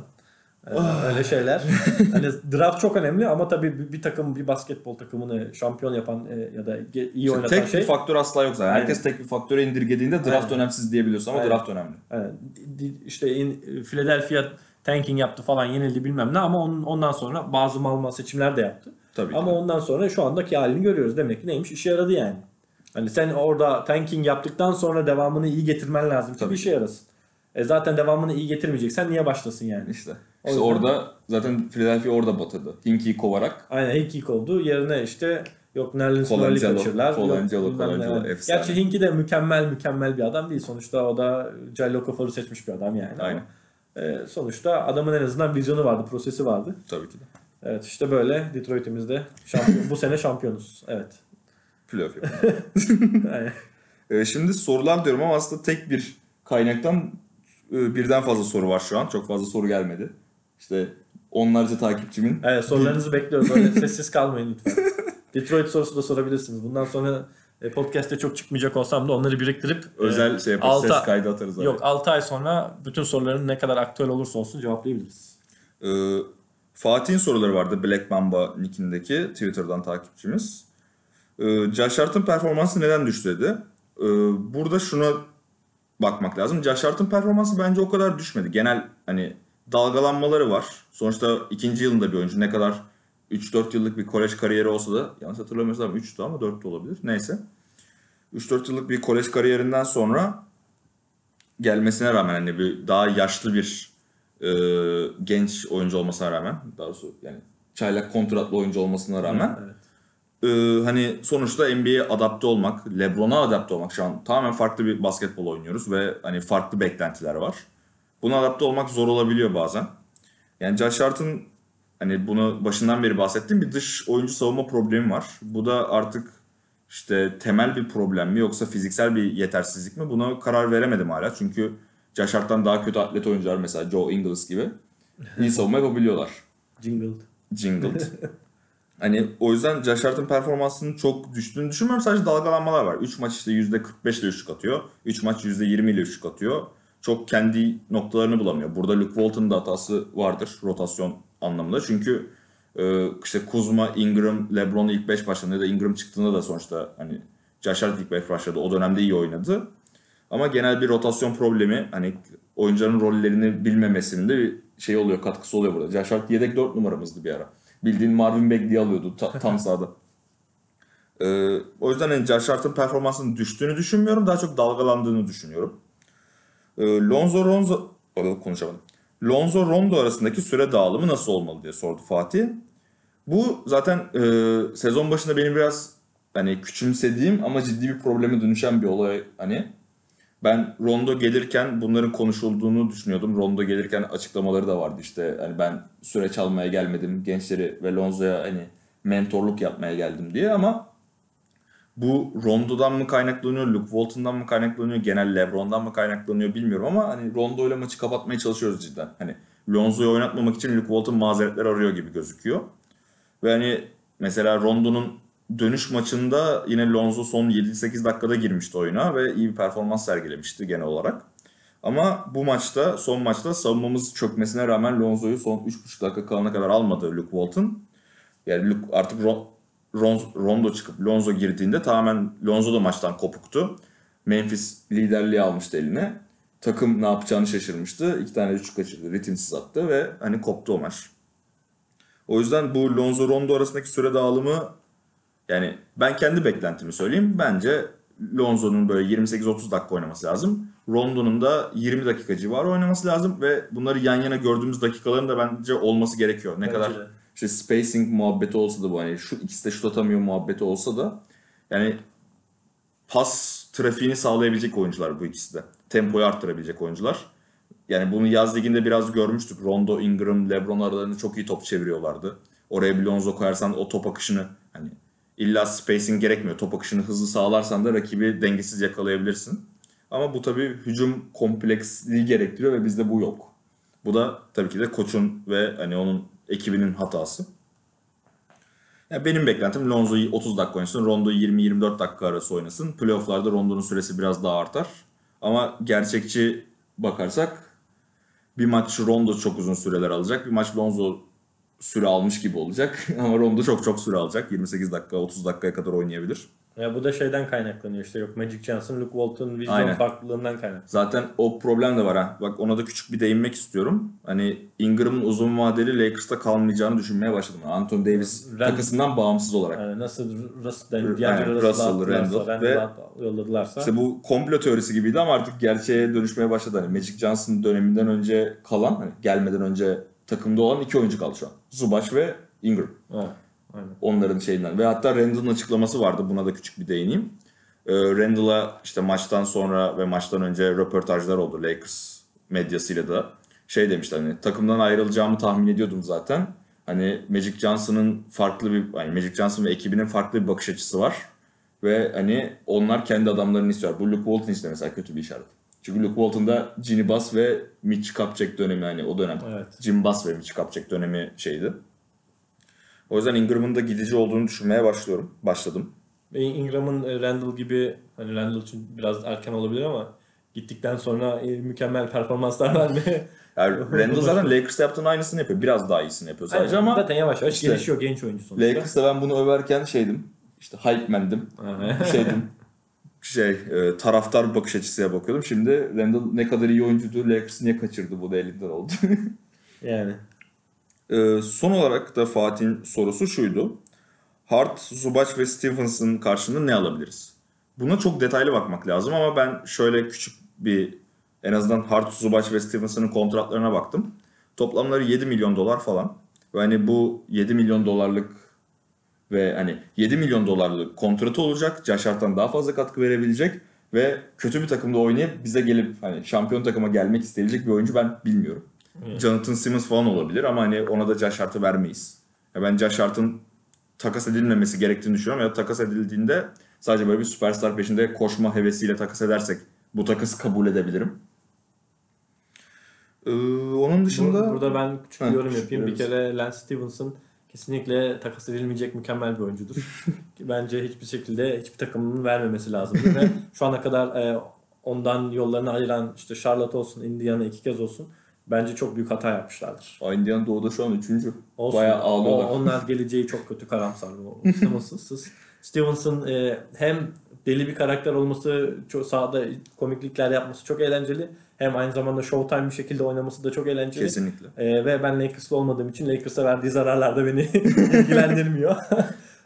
Speaker 2: Ah.
Speaker 3: öyle şeyler. hani draft çok önemli ama tabii bir, takım bir basketbol takımını şampiyon yapan e, ya da iyi
Speaker 2: İşte
Speaker 3: oynatan
Speaker 2: tek
Speaker 3: şey
Speaker 2: bir faktör asla yok zaten. Herkes tek bir faktöre indirgediğinde draft
Speaker 3: Aynen.
Speaker 2: önemsiz diyebiliyorsun ama
Speaker 3: Aynen.
Speaker 2: draft önemli.
Speaker 3: Di- işte in, Philadelphia tanking yaptı falan yenildi bilmem ne ama onun, ondan sonra bazı mal seçimler de yaptı.
Speaker 2: Tabii
Speaker 3: Ama
Speaker 2: ki.
Speaker 3: ondan sonra şu andaki halini görüyoruz. Demek ki neymiş? İşe yaradı yani. Hani sen orada tanking yaptıktan sonra devamını iyi getirmen lazım ki
Speaker 2: Tabii
Speaker 3: bir işe yarasın. E zaten devamını iyi getirmeyeceksen niye başlasın yani?
Speaker 2: İşte. İşte
Speaker 3: yüzden-
Speaker 2: orada zaten Philadelphia orada batırdı. Hinki'yi kovarak
Speaker 3: Aynen Hinkik oldu. Yerine işte yok Noel'i kaçırırlar. yok
Speaker 2: Colangelo. Colangelo, efsane.
Speaker 3: Gerçi Hinki de mükemmel mükemmel bir adam değil. Sonuçta o da Jello Okafor'u seçmiş bir adam yani. Ama,
Speaker 2: Aynen.
Speaker 3: e, sonuçta adamın en azından vizyonu vardı, prosesi vardı.
Speaker 2: tabii ki de.
Speaker 3: Evet işte böyle Detroit'imizde şampiyon, bu sene şampiyonuz. Evet.
Speaker 2: Playoff.
Speaker 3: Aynen.
Speaker 2: Ee, şimdi sorular diyorum ama aslında tek bir kaynaktan e, birden fazla soru var şu an. Çok fazla soru gelmedi. İşte onlarca takipçimin
Speaker 3: Evet sorularınızı bekliyoruz. Öyle sessiz kalmayın lütfen. Detroit sorusu da sorabilirsiniz. Bundan sonra e, podcast'te çok çıkmayacak olsam da onları biriktirip
Speaker 2: özel
Speaker 3: e,
Speaker 2: şey yaparız,
Speaker 3: altı-
Speaker 2: ses kaydı atarız abi.
Speaker 3: Yok 6 ay sonra bütün soruların ne kadar aktüel olursa olsun cevaplayabiliriz.
Speaker 2: Ee, Fatih'in soruları vardı Black Mamba nickindeki Twitter'dan takipçimiz. Ee, Josh Hart'ın performansı neden düştü dedi. Ee, burada şuna bakmak lazım. Josh Hart'ın performansı bence o kadar düşmedi. Genel hani dalgalanmaları var. Sonuçta ikinci yılında bir oyuncu. Ne kadar 3-4 yıllık bir kolej kariyeri olsa da yanlış hatırlamıyorsam 3'tü ama 4 de olabilir. Neyse. 3-4 yıllık bir kolej kariyerinden sonra gelmesine rağmen hani bir daha yaşlı bir e, genç oyuncu olmasına rağmen daha doğrusu yani çaylak kontratlı oyuncu olmasına rağmen
Speaker 3: Evet.
Speaker 2: e, hani sonuçta NBA'ye adapte olmak, LeBron'a adapte olmak şu an tamamen farklı bir basketbol oynuyoruz ve hani farklı beklentiler var. Buna adapte olmak zor olabiliyor bazen. Yani Josh Hart'ın hani bunu başından beri bahsettiğim bir dış oyuncu savunma problemi var. Bu da artık işte temel bir problem mi yoksa fiziksel bir yetersizlik mi buna karar veremedim hala. Çünkü Josh Hart'tan daha kötü atlet oyuncular mesela Joe Ingles gibi iyi savunma yapabiliyorlar.
Speaker 3: Jingled.
Speaker 2: Jingled. hani o yüzden Josh Hart'ın performansının çok düştüğünü düşünmüyorum. Sadece dalgalanmalar var. 3 maç işte %45 ile üçlük atıyor. 3 maç %20 ile üçlük atıyor. Çok kendi noktalarını bulamıyor. Burada Luke Walton'ın da hatası vardır rotasyon anlamında. Çünkü e, işte Kuzma, Ingram, LeBron ilk 5 başladığında ya da Ingram çıktığında da sonuçta hani Josh Hart ilk 5 başladı. O dönemde iyi oynadı. Ama genel bir rotasyon problemi hani oyuncuların rollerini bilmemesinde bir şey oluyor, katkısı oluyor burada. Josh Hart yedek 4 numaramızdı bir ara. Bildiğin Marvin Bagley alıyordu ta- tam sahada. Ee, o yüzden hani Josh Hart'ın performansının düştüğünü düşünmüyorum. Daha çok dalgalandığını düşünüyorum. Ee, Lonzo Ronzo konuşamadım. Lonzo Rondo arasındaki süre dağılımı nasıl olmalı diye sordu Fatih. Bu zaten e, sezon başında benim biraz hani küçümsediğim ama ciddi bir probleme dönüşen bir olay hani. Ben Rondo gelirken bunların konuşulduğunu düşünüyordum. Rondo gelirken açıklamaları da vardı işte hani ben süreç almaya gelmedim gençleri ve Lonzo'ya hani mentorluk yapmaya geldim diye ama bu Rondo'dan mı kaynaklanıyor, Luke Walton'dan mı kaynaklanıyor, genel LeBron'dan mı kaynaklanıyor bilmiyorum ama hani Rondo ile maçı kapatmaya çalışıyoruz cidden. Hani Lonzo'yu oynatmamak için Luke Walton mazeretler arıyor gibi gözüküyor. Ve hani mesela Rondo'nun dönüş maçında yine Lonzo son 7-8 dakikada girmişti oyuna ve iyi bir performans sergilemişti genel olarak. Ama bu maçta, son maçta savunmamız çökmesine rağmen Lonzo'yu son 3,5 dakika kalana kadar almadı Luke Walton. Yani Luke, artık Ron- Rondo çıkıp Lonzo girdiğinde tamamen Lonzo da maçtan kopuktu. Memphis liderliği almıştı eline. Takım ne yapacağını şaşırmıştı. İki tane üçlük kaçırdı. Ritimsiz attı ve hani koptu o maç. O yüzden bu Lonzo Rondo arasındaki süre dağılımı yani ben kendi beklentimi söyleyeyim. Bence Lonzo'nun böyle 28-30 dakika oynaması lazım. Rondo'nun da 20 dakika civarı oynaması lazım ve bunları yan yana gördüğümüz dakikaların da bence olması gerekiyor. Ne
Speaker 3: Bence
Speaker 2: kadar
Speaker 3: de.
Speaker 2: İşte spacing muhabbeti olsa da bu hani şu ikisi de şut atamıyor muhabbeti olsa da yani pas trafiğini sağlayabilecek oyuncular bu ikisi de. Tempoyu arttırabilecek oyuncular. Yani bunu yaz liginde biraz görmüştük. Rondo, Ingram, LeBron aralarında çok iyi top çeviriyorlardı. Oraya bir Lonzo koyarsan o top akışını hani illa spacing gerekmiyor. Top akışını hızlı sağlarsan da rakibi dengesiz yakalayabilirsin. Ama bu tabii hücum kompleksliği gerektiriyor ve bizde bu yok. Bu da tabii ki de koçun ve hani onun ekibinin hatası. Ya benim beklentim Lonzo'yu 30 dakika oynasın, Rondo 20-24 dakika arası oynasın. Playoff'larda Rondo'nun süresi biraz daha artar. Ama gerçekçi bakarsak bir maç Rondo çok uzun süreler alacak. Bir maç Lonzo süre almış gibi olacak. Ama Rondo çok çok süre alacak. 28 dakika, 30 dakikaya kadar oynayabilir.
Speaker 3: Ya bu da şeyden kaynaklanıyor işte yok Magic Johnson, Luke Walton vizyon
Speaker 2: Aynen.
Speaker 3: farklılığından kaynaklanıyor.
Speaker 2: Zaten o problem de var ha. Bak ona da küçük bir değinmek istiyorum. Hani Ingram'ın uzun vadeli Lakers'ta kalmayacağını düşünmeye başladım. Anthony Davis
Speaker 3: Rand-
Speaker 2: takısından bağımsız olarak.
Speaker 3: Yani nasıl Russell,
Speaker 2: Aynen,
Speaker 3: diğer
Speaker 2: Russell,
Speaker 3: Russell'ı
Speaker 2: Randall
Speaker 3: Randall,
Speaker 2: ve-
Speaker 3: yolladılarsa.
Speaker 2: İşte bu komplo teorisi gibiydi ama artık gerçeğe dönüşmeye başladı. Hani Magic Johnson döneminden önce kalan, hani gelmeden önce takımda olan iki oyuncu kaldı şu an. Zubac ve Ingram.
Speaker 3: Ha, aynen.
Speaker 2: Onların şeyinden. Ve hatta Randall'ın açıklaması vardı. Buna da küçük bir değineyim. Ee, Randall'a işte maçtan sonra ve maçtan önce röportajlar oldu Lakers medyasıyla da. Şey demişler hani takımdan ayrılacağımı tahmin ediyordum zaten. Hani Magic Johnson'ın farklı bir hani Magic Johnson ve ekibinin farklı bir bakış açısı var. Ve hani onlar kendi adamlarını istiyor. Bu Luke Walton işte mesela kötü bir işaret. Çünkü Luke Walton'da Ginny Bass ve Mitch Kupchak dönemi hani o dönem.
Speaker 3: Evet.
Speaker 2: Jim Bass ve Mitch Kupchak dönemi şeydi. O yüzden Ingram'ın da gidici olduğunu düşünmeye başlıyorum. Başladım.
Speaker 3: Ingram'ın e, Randall gibi hani Randall için biraz erken olabilir ama gittikten sonra e, mükemmel performanslar vermeye
Speaker 2: Yani Randall zaten Lakers'ta yaptığının aynısını yapıyor. Biraz daha iyisini yapıyor sadece
Speaker 3: Aynen.
Speaker 2: ama
Speaker 3: zaten yavaş yavaş
Speaker 2: işte
Speaker 3: gelişiyor genç oyuncu sonuçta.
Speaker 2: Lakers'ta ben bunu överken şeydim. İşte hype man'dim. Şeydim. şey e, taraftar bakış açısıya bakıyordum. Şimdi Randall ne kadar iyi oyuncuydu. Lakers niye kaçırdı bu da elinden oldu.
Speaker 3: yani.
Speaker 2: Ee, son olarak da Fatih'in sorusu şuydu. Hart, Zubac ve Stevenson karşılığında ne alabiliriz? Buna çok detaylı bakmak lazım ama ben şöyle küçük bir en azından Hart, Zubac ve Stevenson'ın kontratlarına baktım. Toplamları 7 milyon dolar falan. Ve hani bu 7 milyon dolarlık ve hani 7 milyon dolarlık kontratı olacak. Josh Hart'tan daha fazla katkı verebilecek ve kötü bir takımda oynayıp bize gelip hani şampiyon takıma gelmek isteyebilecek bir oyuncu ben bilmiyorum. Jonathan Simmons falan olabilir ama hani ona da Josh Hart'ı vermeyiz. Ya ben Josh Hart'ın takas edilmemesi gerektiğini düşünüyorum ya takas edildiğinde sadece böyle bir süperstar peşinde koşma hevesiyle takas edersek bu takası kabul edebilirim. Ee, onun dışında
Speaker 3: Bu- burada ben küçük bir yorum yapayım.
Speaker 2: bir
Speaker 3: kere Lance Stevenson kesinlikle takas edilmeyecek mükemmel bir oyuncudur. Bence hiçbir şekilde hiçbir takımın vermemesi lazım. Ve şu ana kadar e, ondan yollarını ayıran işte Charlotte olsun, Indiana iki kez olsun bence çok büyük hata yapmışlardır.
Speaker 2: Indiana Doğu'da şu an üçüncü.
Speaker 3: Olsun.
Speaker 2: Bayağı ağlıyorlar.
Speaker 3: O- onlar geleceği çok kötü karamsar. Stevenson'sız. Stevenson e, hem deli bir karakter olması, çok sahada komiklikler yapması çok eğlenceli. Hem aynı zamanda showtime bir şekilde oynaması da çok eğlenceli.
Speaker 2: Kesinlikle.
Speaker 3: E, ve ben Lakers'lı olmadığım için Lakers'a verdiği zararlar da beni ilgilendirmiyor.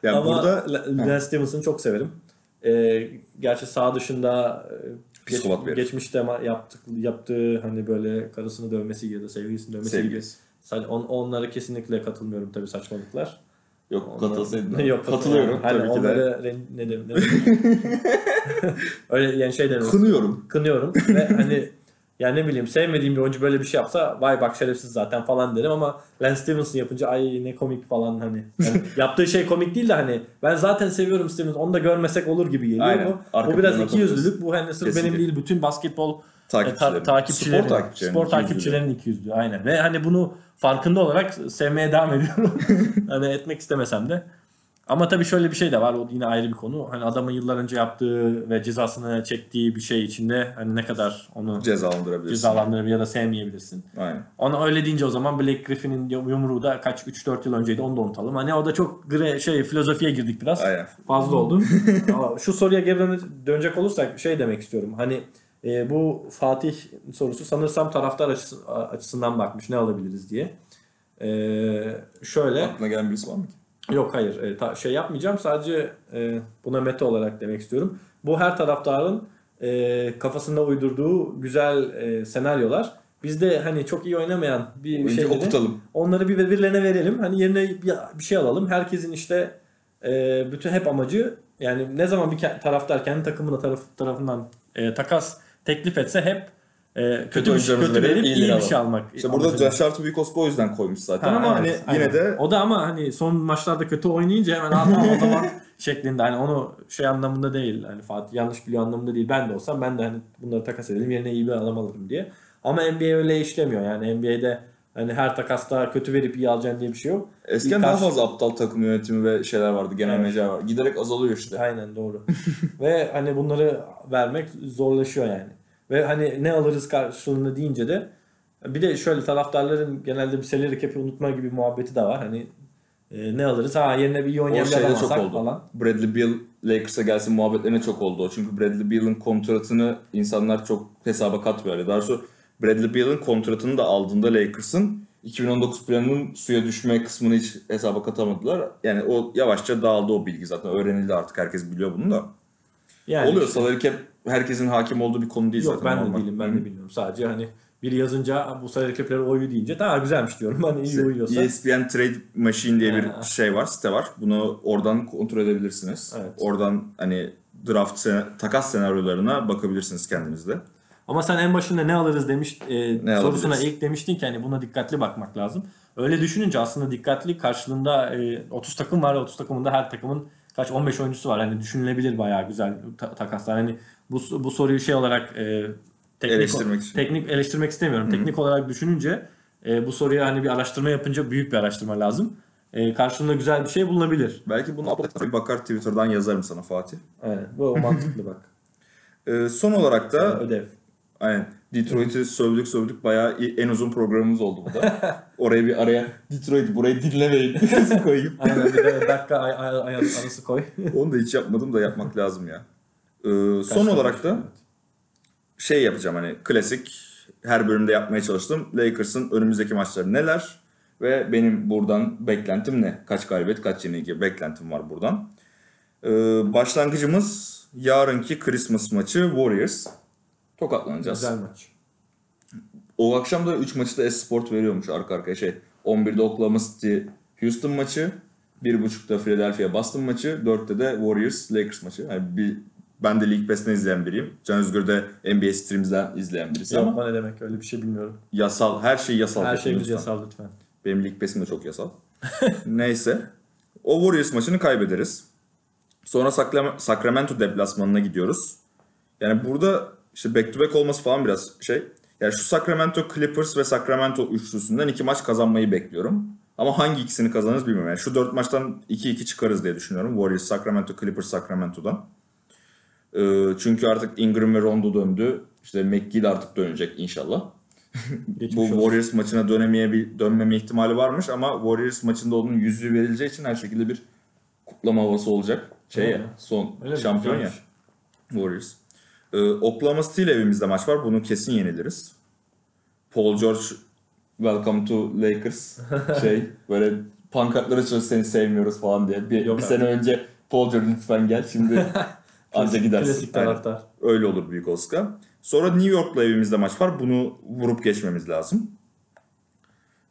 Speaker 2: Ya
Speaker 3: Ama
Speaker 2: burada
Speaker 3: La- Lance Stevenson'ı çok severim. E, gerçi sağ dışında e,
Speaker 2: Psikopat bir herif.
Speaker 3: geçmişte ama yaptık, yaptığı hani böyle karısını dövmesi ya da sevgilisini dövmesi
Speaker 2: Sevgilisi.
Speaker 3: gibi on, onlara kesinlikle katılmıyorum tabii saçmalıklar.
Speaker 2: yok katılsaydın.
Speaker 3: Yok
Speaker 2: Katılıyorum
Speaker 3: Hani
Speaker 2: tabii ki de.
Speaker 3: onları ren- ne demek ne Öyle yani şey demek.
Speaker 2: Kınıyorum.
Speaker 3: Kınıyorum ve hani yani ne bileyim sevmediğim bir oyuncu böyle bir şey yapsa vay bak şerefsiz zaten falan derim ama Lance Stevenson yapınca ay ne komik falan hani. Yani yaptığı şey komik değil de hani ben zaten seviyorum Stevenson onu da görmesek olur gibi geliyor.
Speaker 2: Aynen.
Speaker 3: Bu,
Speaker 2: Arka
Speaker 3: bu biraz iki yüzlülük. Bu hani sırf
Speaker 2: Kesinlikle.
Speaker 3: benim değil bütün basketbol
Speaker 2: Takipçilerin.
Speaker 3: e, ta- takipçilerin,
Speaker 2: Spor takipçilerin.
Speaker 3: spor
Speaker 2: ikiyüzlülüğü.
Speaker 3: takipçilerin iki yüzlü aynen. Ve hani bunu farkında olarak sevmeye devam ediyorum. hani etmek istemesem de. Ama tabii şöyle bir şey de var. O yine ayrı bir konu. Hani adamın yıllar önce yaptığı ve cezasını çektiği bir şey içinde hani ne kadar onu
Speaker 2: Cezalandırabilirsin.
Speaker 3: cezalandırabilir ya da sevmeyebilirsin.
Speaker 2: Aynen.
Speaker 3: Ona öyle deyince o zaman Blake Griffin'in yumruğu da kaç 3-4 yıl önceydi onu da unutalım. Hani o da çok gre, şey filozofiye girdik biraz.
Speaker 2: Aynen.
Speaker 3: Fazla oldu. Ama şu soruya geri döne- dönecek olursak şey demek istiyorum. Hani e, bu Fatih sorusu sanırsam taraftar açısı- açısından bakmış ne alabiliriz diye. E, şöyle
Speaker 2: Aklına gelen birisi var mı ki?
Speaker 3: Yok hayır E, ta- şey yapmayacağım sadece e, buna meta olarak demek istiyorum. Bu her taraftarın e, kafasında uydurduğu güzel e, senaryolar Biz de hani çok iyi oynamayan bir şeyleri
Speaker 2: okutalım.
Speaker 3: onları bir birbirlerine verelim. Hani yerine bir, şey alalım. Herkesin işte e, bütün hep amacı yani ne zaman bir taraftar kendi takımına taraf, tarafından e, takas teklif etse hep e, kötü bir şey, kötü
Speaker 2: verip
Speaker 3: verip iyi bir şey almak.
Speaker 2: İşte burada. Josh Büyükospa o yüzden koymuş zaten
Speaker 3: Ha,
Speaker 2: ama
Speaker 3: evet,
Speaker 2: hani yine
Speaker 3: aynen.
Speaker 2: de
Speaker 3: o da ama hani son maçlarda kötü oynayınca hemen "Aa, tamam o zaman şeklinde hani onu şey anlamında değil hani Fatih yanlış biliyor anlamında değil ben de olsam ben de hani bunları takas edelim yerine iyi bir adam alırım diye. Ama NBA öyle işlemiyor yani NBA'de hani her takasta kötü verip iyi alacaksın diye bir şey yok.
Speaker 2: eskiden daha fazla aptal takım yönetimi ve şeyler vardı. Genel
Speaker 3: Evet.
Speaker 2: menajer var. Giderek azalıyor işte.
Speaker 3: Aynen doğru. Ve hani bunları vermek zorlaşıyor yani. Ve hani ne alırız karşılığında deyince de bir de şöyle taraftarların genelde bir salary cap'i unutma gibi muhabbeti de var. Hani e, ne alırız? Ha yerine bir
Speaker 2: şeyde
Speaker 3: adam
Speaker 2: çok oldu.
Speaker 3: falan.
Speaker 2: Bradley Beal Lakers'a gelsin muhabbetlerine çok oldu o. Çünkü Bradley Beal'ın kontratını insanlar çok hesaba katmıyor. Yani Daha doğrusu Bradley Beal'ın kontratını da aldığında Lakers'ın 2019 planının suya düşme kısmını hiç hesaba katamadılar. Yani o yavaşça dağıldı o bilgi zaten. Öğrenildi artık herkes biliyor bunu da.
Speaker 3: Yani
Speaker 2: Oluyor
Speaker 3: işte-
Speaker 2: salary cap herkesin hakim olduğu bir konu değil
Speaker 3: Yok
Speaker 2: zaten.
Speaker 3: ben de değilim ben de bilmiyorum. Sadece hani biri yazınca bu salary cap'leri oyu deyince daha güzelmiş diyorum. Hani iyi uyuyorsa.
Speaker 2: ESPN Trade Machine diye bir
Speaker 3: Ha.
Speaker 2: şey var, site var. Bunu oradan kontrol edebilirsiniz.
Speaker 3: Evet.
Speaker 2: Oradan hani draft sene- takas senaryolarına bakabilirsiniz kendiniz de.
Speaker 3: Ama sen en başında ne alırız demiş e,
Speaker 2: Ne
Speaker 3: sorusuna
Speaker 2: alabiliriz?
Speaker 3: ilk demiştin ki hani buna dikkatli bakmak lazım. Öyle düşününce aslında dikkatli karşılığında e, 30 takım var. 30 takımında her takımın kaç 15 oyuncusu var. Hani düşünülebilir bayağı güzel ta- takaslar. Hani bu bu soruyu şey olarak e, teknik
Speaker 2: Eleştirmek için.
Speaker 3: teknik eleştirmek istemiyorum. Teknik olarak düşününce e, bu soruya hani bir araştırma yapınca büyük bir araştırma lazım. E, karşılığında güzel bir şey bulunabilir.
Speaker 2: Belki bunu bir bakar Twitter'dan yazarım sana Fatih.
Speaker 3: Evet, bu mantıklı bak.
Speaker 2: Ee, son olarak da
Speaker 3: Ödev.
Speaker 2: aynen Detroit'i sövdük sövdük bayağı en uzun programımız oldu bu da. Oraya bir araya Detroit burayı dinlemeyin koyayım.
Speaker 3: Aynen bir de dakika ay, ay, ay arası koy.
Speaker 2: Onu da hiç yapmadım da yapmak lazım ya. Ee, son olarak da şey yapacağım hani klasik her bölümde yapmaya çalıştım. Lakers'ın önümüzdeki maçları neler ve benim buradan beklentim ne? Kaç galibiyet kaç yenilgi beklentim var buradan. Ee, başlangıcımız yarınki Christmas maçı Warriors. Tokatlanacağız.
Speaker 3: Güzel maç.
Speaker 2: O akşam da 3 maçı da Esport veriyormuş arka arkaya şey. 11'de Oklahoma City Houston maçı, 1.30'da Philadelphia Boston maçı, 4'te de Warriors Lakers maçı. Yani bir, ben de League Pass'ten izleyen biriyim. Can Özgür de NBA Streams'den izleyen birisi ama
Speaker 3: Yapma ne demek öyle bir şey bilmiyorum.
Speaker 2: yasal, her şey yasal.
Speaker 3: Her şeyimiz
Speaker 2: lütfen.
Speaker 3: yasal lütfen.
Speaker 2: Benim League Pass'im de çok yasal. Neyse. O Warriors maçını kaybederiz. Sonra Sacram- Sacramento deplasmanına gidiyoruz. Yani burada işte back to back olması falan biraz şey. Yani şu Sacramento Clippers ve Sacramento üçlüsünden iki maç kazanmayı bekliyorum. Ama hangi ikisini kazanırız bilmiyorum. Yani şu dört maçtan 2-2 çıkarız diye düşünüyorum. Warriors, Sacramento, Clippers, Sacramento'dan. Ee, çünkü artık Ingram ve Rondo döndü. İşte McGee de artık dönecek inşallah. Bu
Speaker 3: olsun.
Speaker 2: Warriors maçına dönemeye bir dönmeme ihtimali varmış ama Warriors maçında onun yüzüğü verileceği için her şekilde bir kutlama havası olacak. Şey ya, son
Speaker 3: Öyle
Speaker 2: şampiyon ya. Warriors. Ee, Oklahoma City ile evimizde maç var. Bunu kesin yeniliriz. Paul George Welcome to Lakers şey böyle pankartlara çalışıyor seni sevmiyoruz falan diye. Bir,
Speaker 3: Yok
Speaker 2: bir
Speaker 3: abi.
Speaker 2: sene önce Paul George lütfen gel şimdi anca gidersin.
Speaker 3: Klasik taraftar.
Speaker 2: Öyle olur büyük Oscar. Sonra New York'la evimizde maç var. Bunu vurup geçmemiz lazım.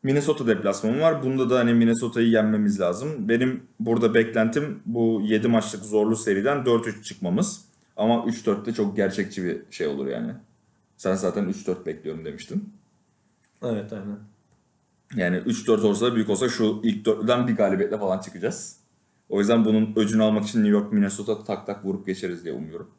Speaker 2: Minnesota deplasmanı var. Bunda da hani Minnesota'yı yenmemiz lazım. Benim burada beklentim bu 7 maçlık zorlu seriden 4-3 çıkmamız. Ama 3-4 de çok gerçekçi bir şey olur yani. Sen zaten 3-4 bekliyorum demiştin.
Speaker 3: Evet aynen.
Speaker 2: Yani 3-4 olsa da büyük olsa şu ilk dörtlüden bir galibiyetle falan çıkacağız. O yüzden bunun öcünü almak için New York, Minnesota tak tak vurup geçeriz diye umuyorum.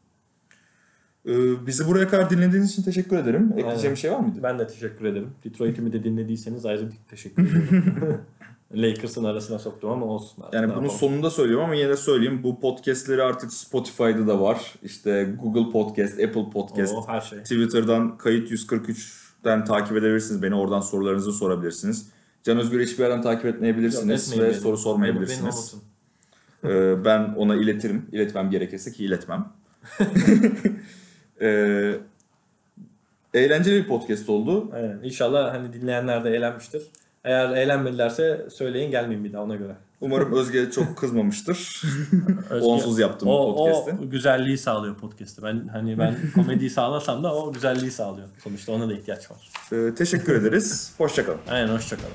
Speaker 2: Ee, bizi buraya kadar dinlediğiniz için teşekkür ederim. Ekleyeceğim
Speaker 3: Aynen.
Speaker 2: bir şey var mıydı?
Speaker 3: Ben de teşekkür ederim. Detroit'imi de dinlediyseniz ayrı bir teşekkür ederim. Lakers'ın arasına soktum ama olsun.
Speaker 2: Yani
Speaker 3: Ne
Speaker 2: bunun
Speaker 3: yapalım?
Speaker 2: sonunda söylüyorum ama yine de söyleyeyim. Bu podcastleri artık Spotify'da da var. İşte Google Podcast, Apple Podcast,
Speaker 3: Oo, her şey.
Speaker 2: Twitter'dan kayıt 143'ten takip edebilirsiniz. Beni oradan sorularınızı sorabilirsiniz. Can Özgür hiçbir yerden takip etmeyebilirsiniz
Speaker 3: Etmeyin
Speaker 2: ve soru sormayabilirsiniz.
Speaker 3: beni unutun.
Speaker 2: Ee, ben ona iletirim. İletmem gerekirse ki iletmem. ee, eğlenceli bir podcast oldu.
Speaker 3: Aynen. İnşallah hani dinleyenler de eğlenmiştir. Eğer eğlenmedilerse söyleyin gelmeyin bir daha ona göre.
Speaker 2: Umarım Özge çok kızmamıştır.
Speaker 3: Özge-
Speaker 2: Onsuz yaptım
Speaker 3: o,
Speaker 2: podcast'i.
Speaker 3: O güzelliği sağlıyor podcast'ı. Ben hani ben komediyi sağlasam da o güzelliği sağlıyor. Sonuçta ona da ihtiyaç var.
Speaker 2: Ee, teşekkür ederiz. Hoşçakalın.
Speaker 3: Aynen hoşçakalın.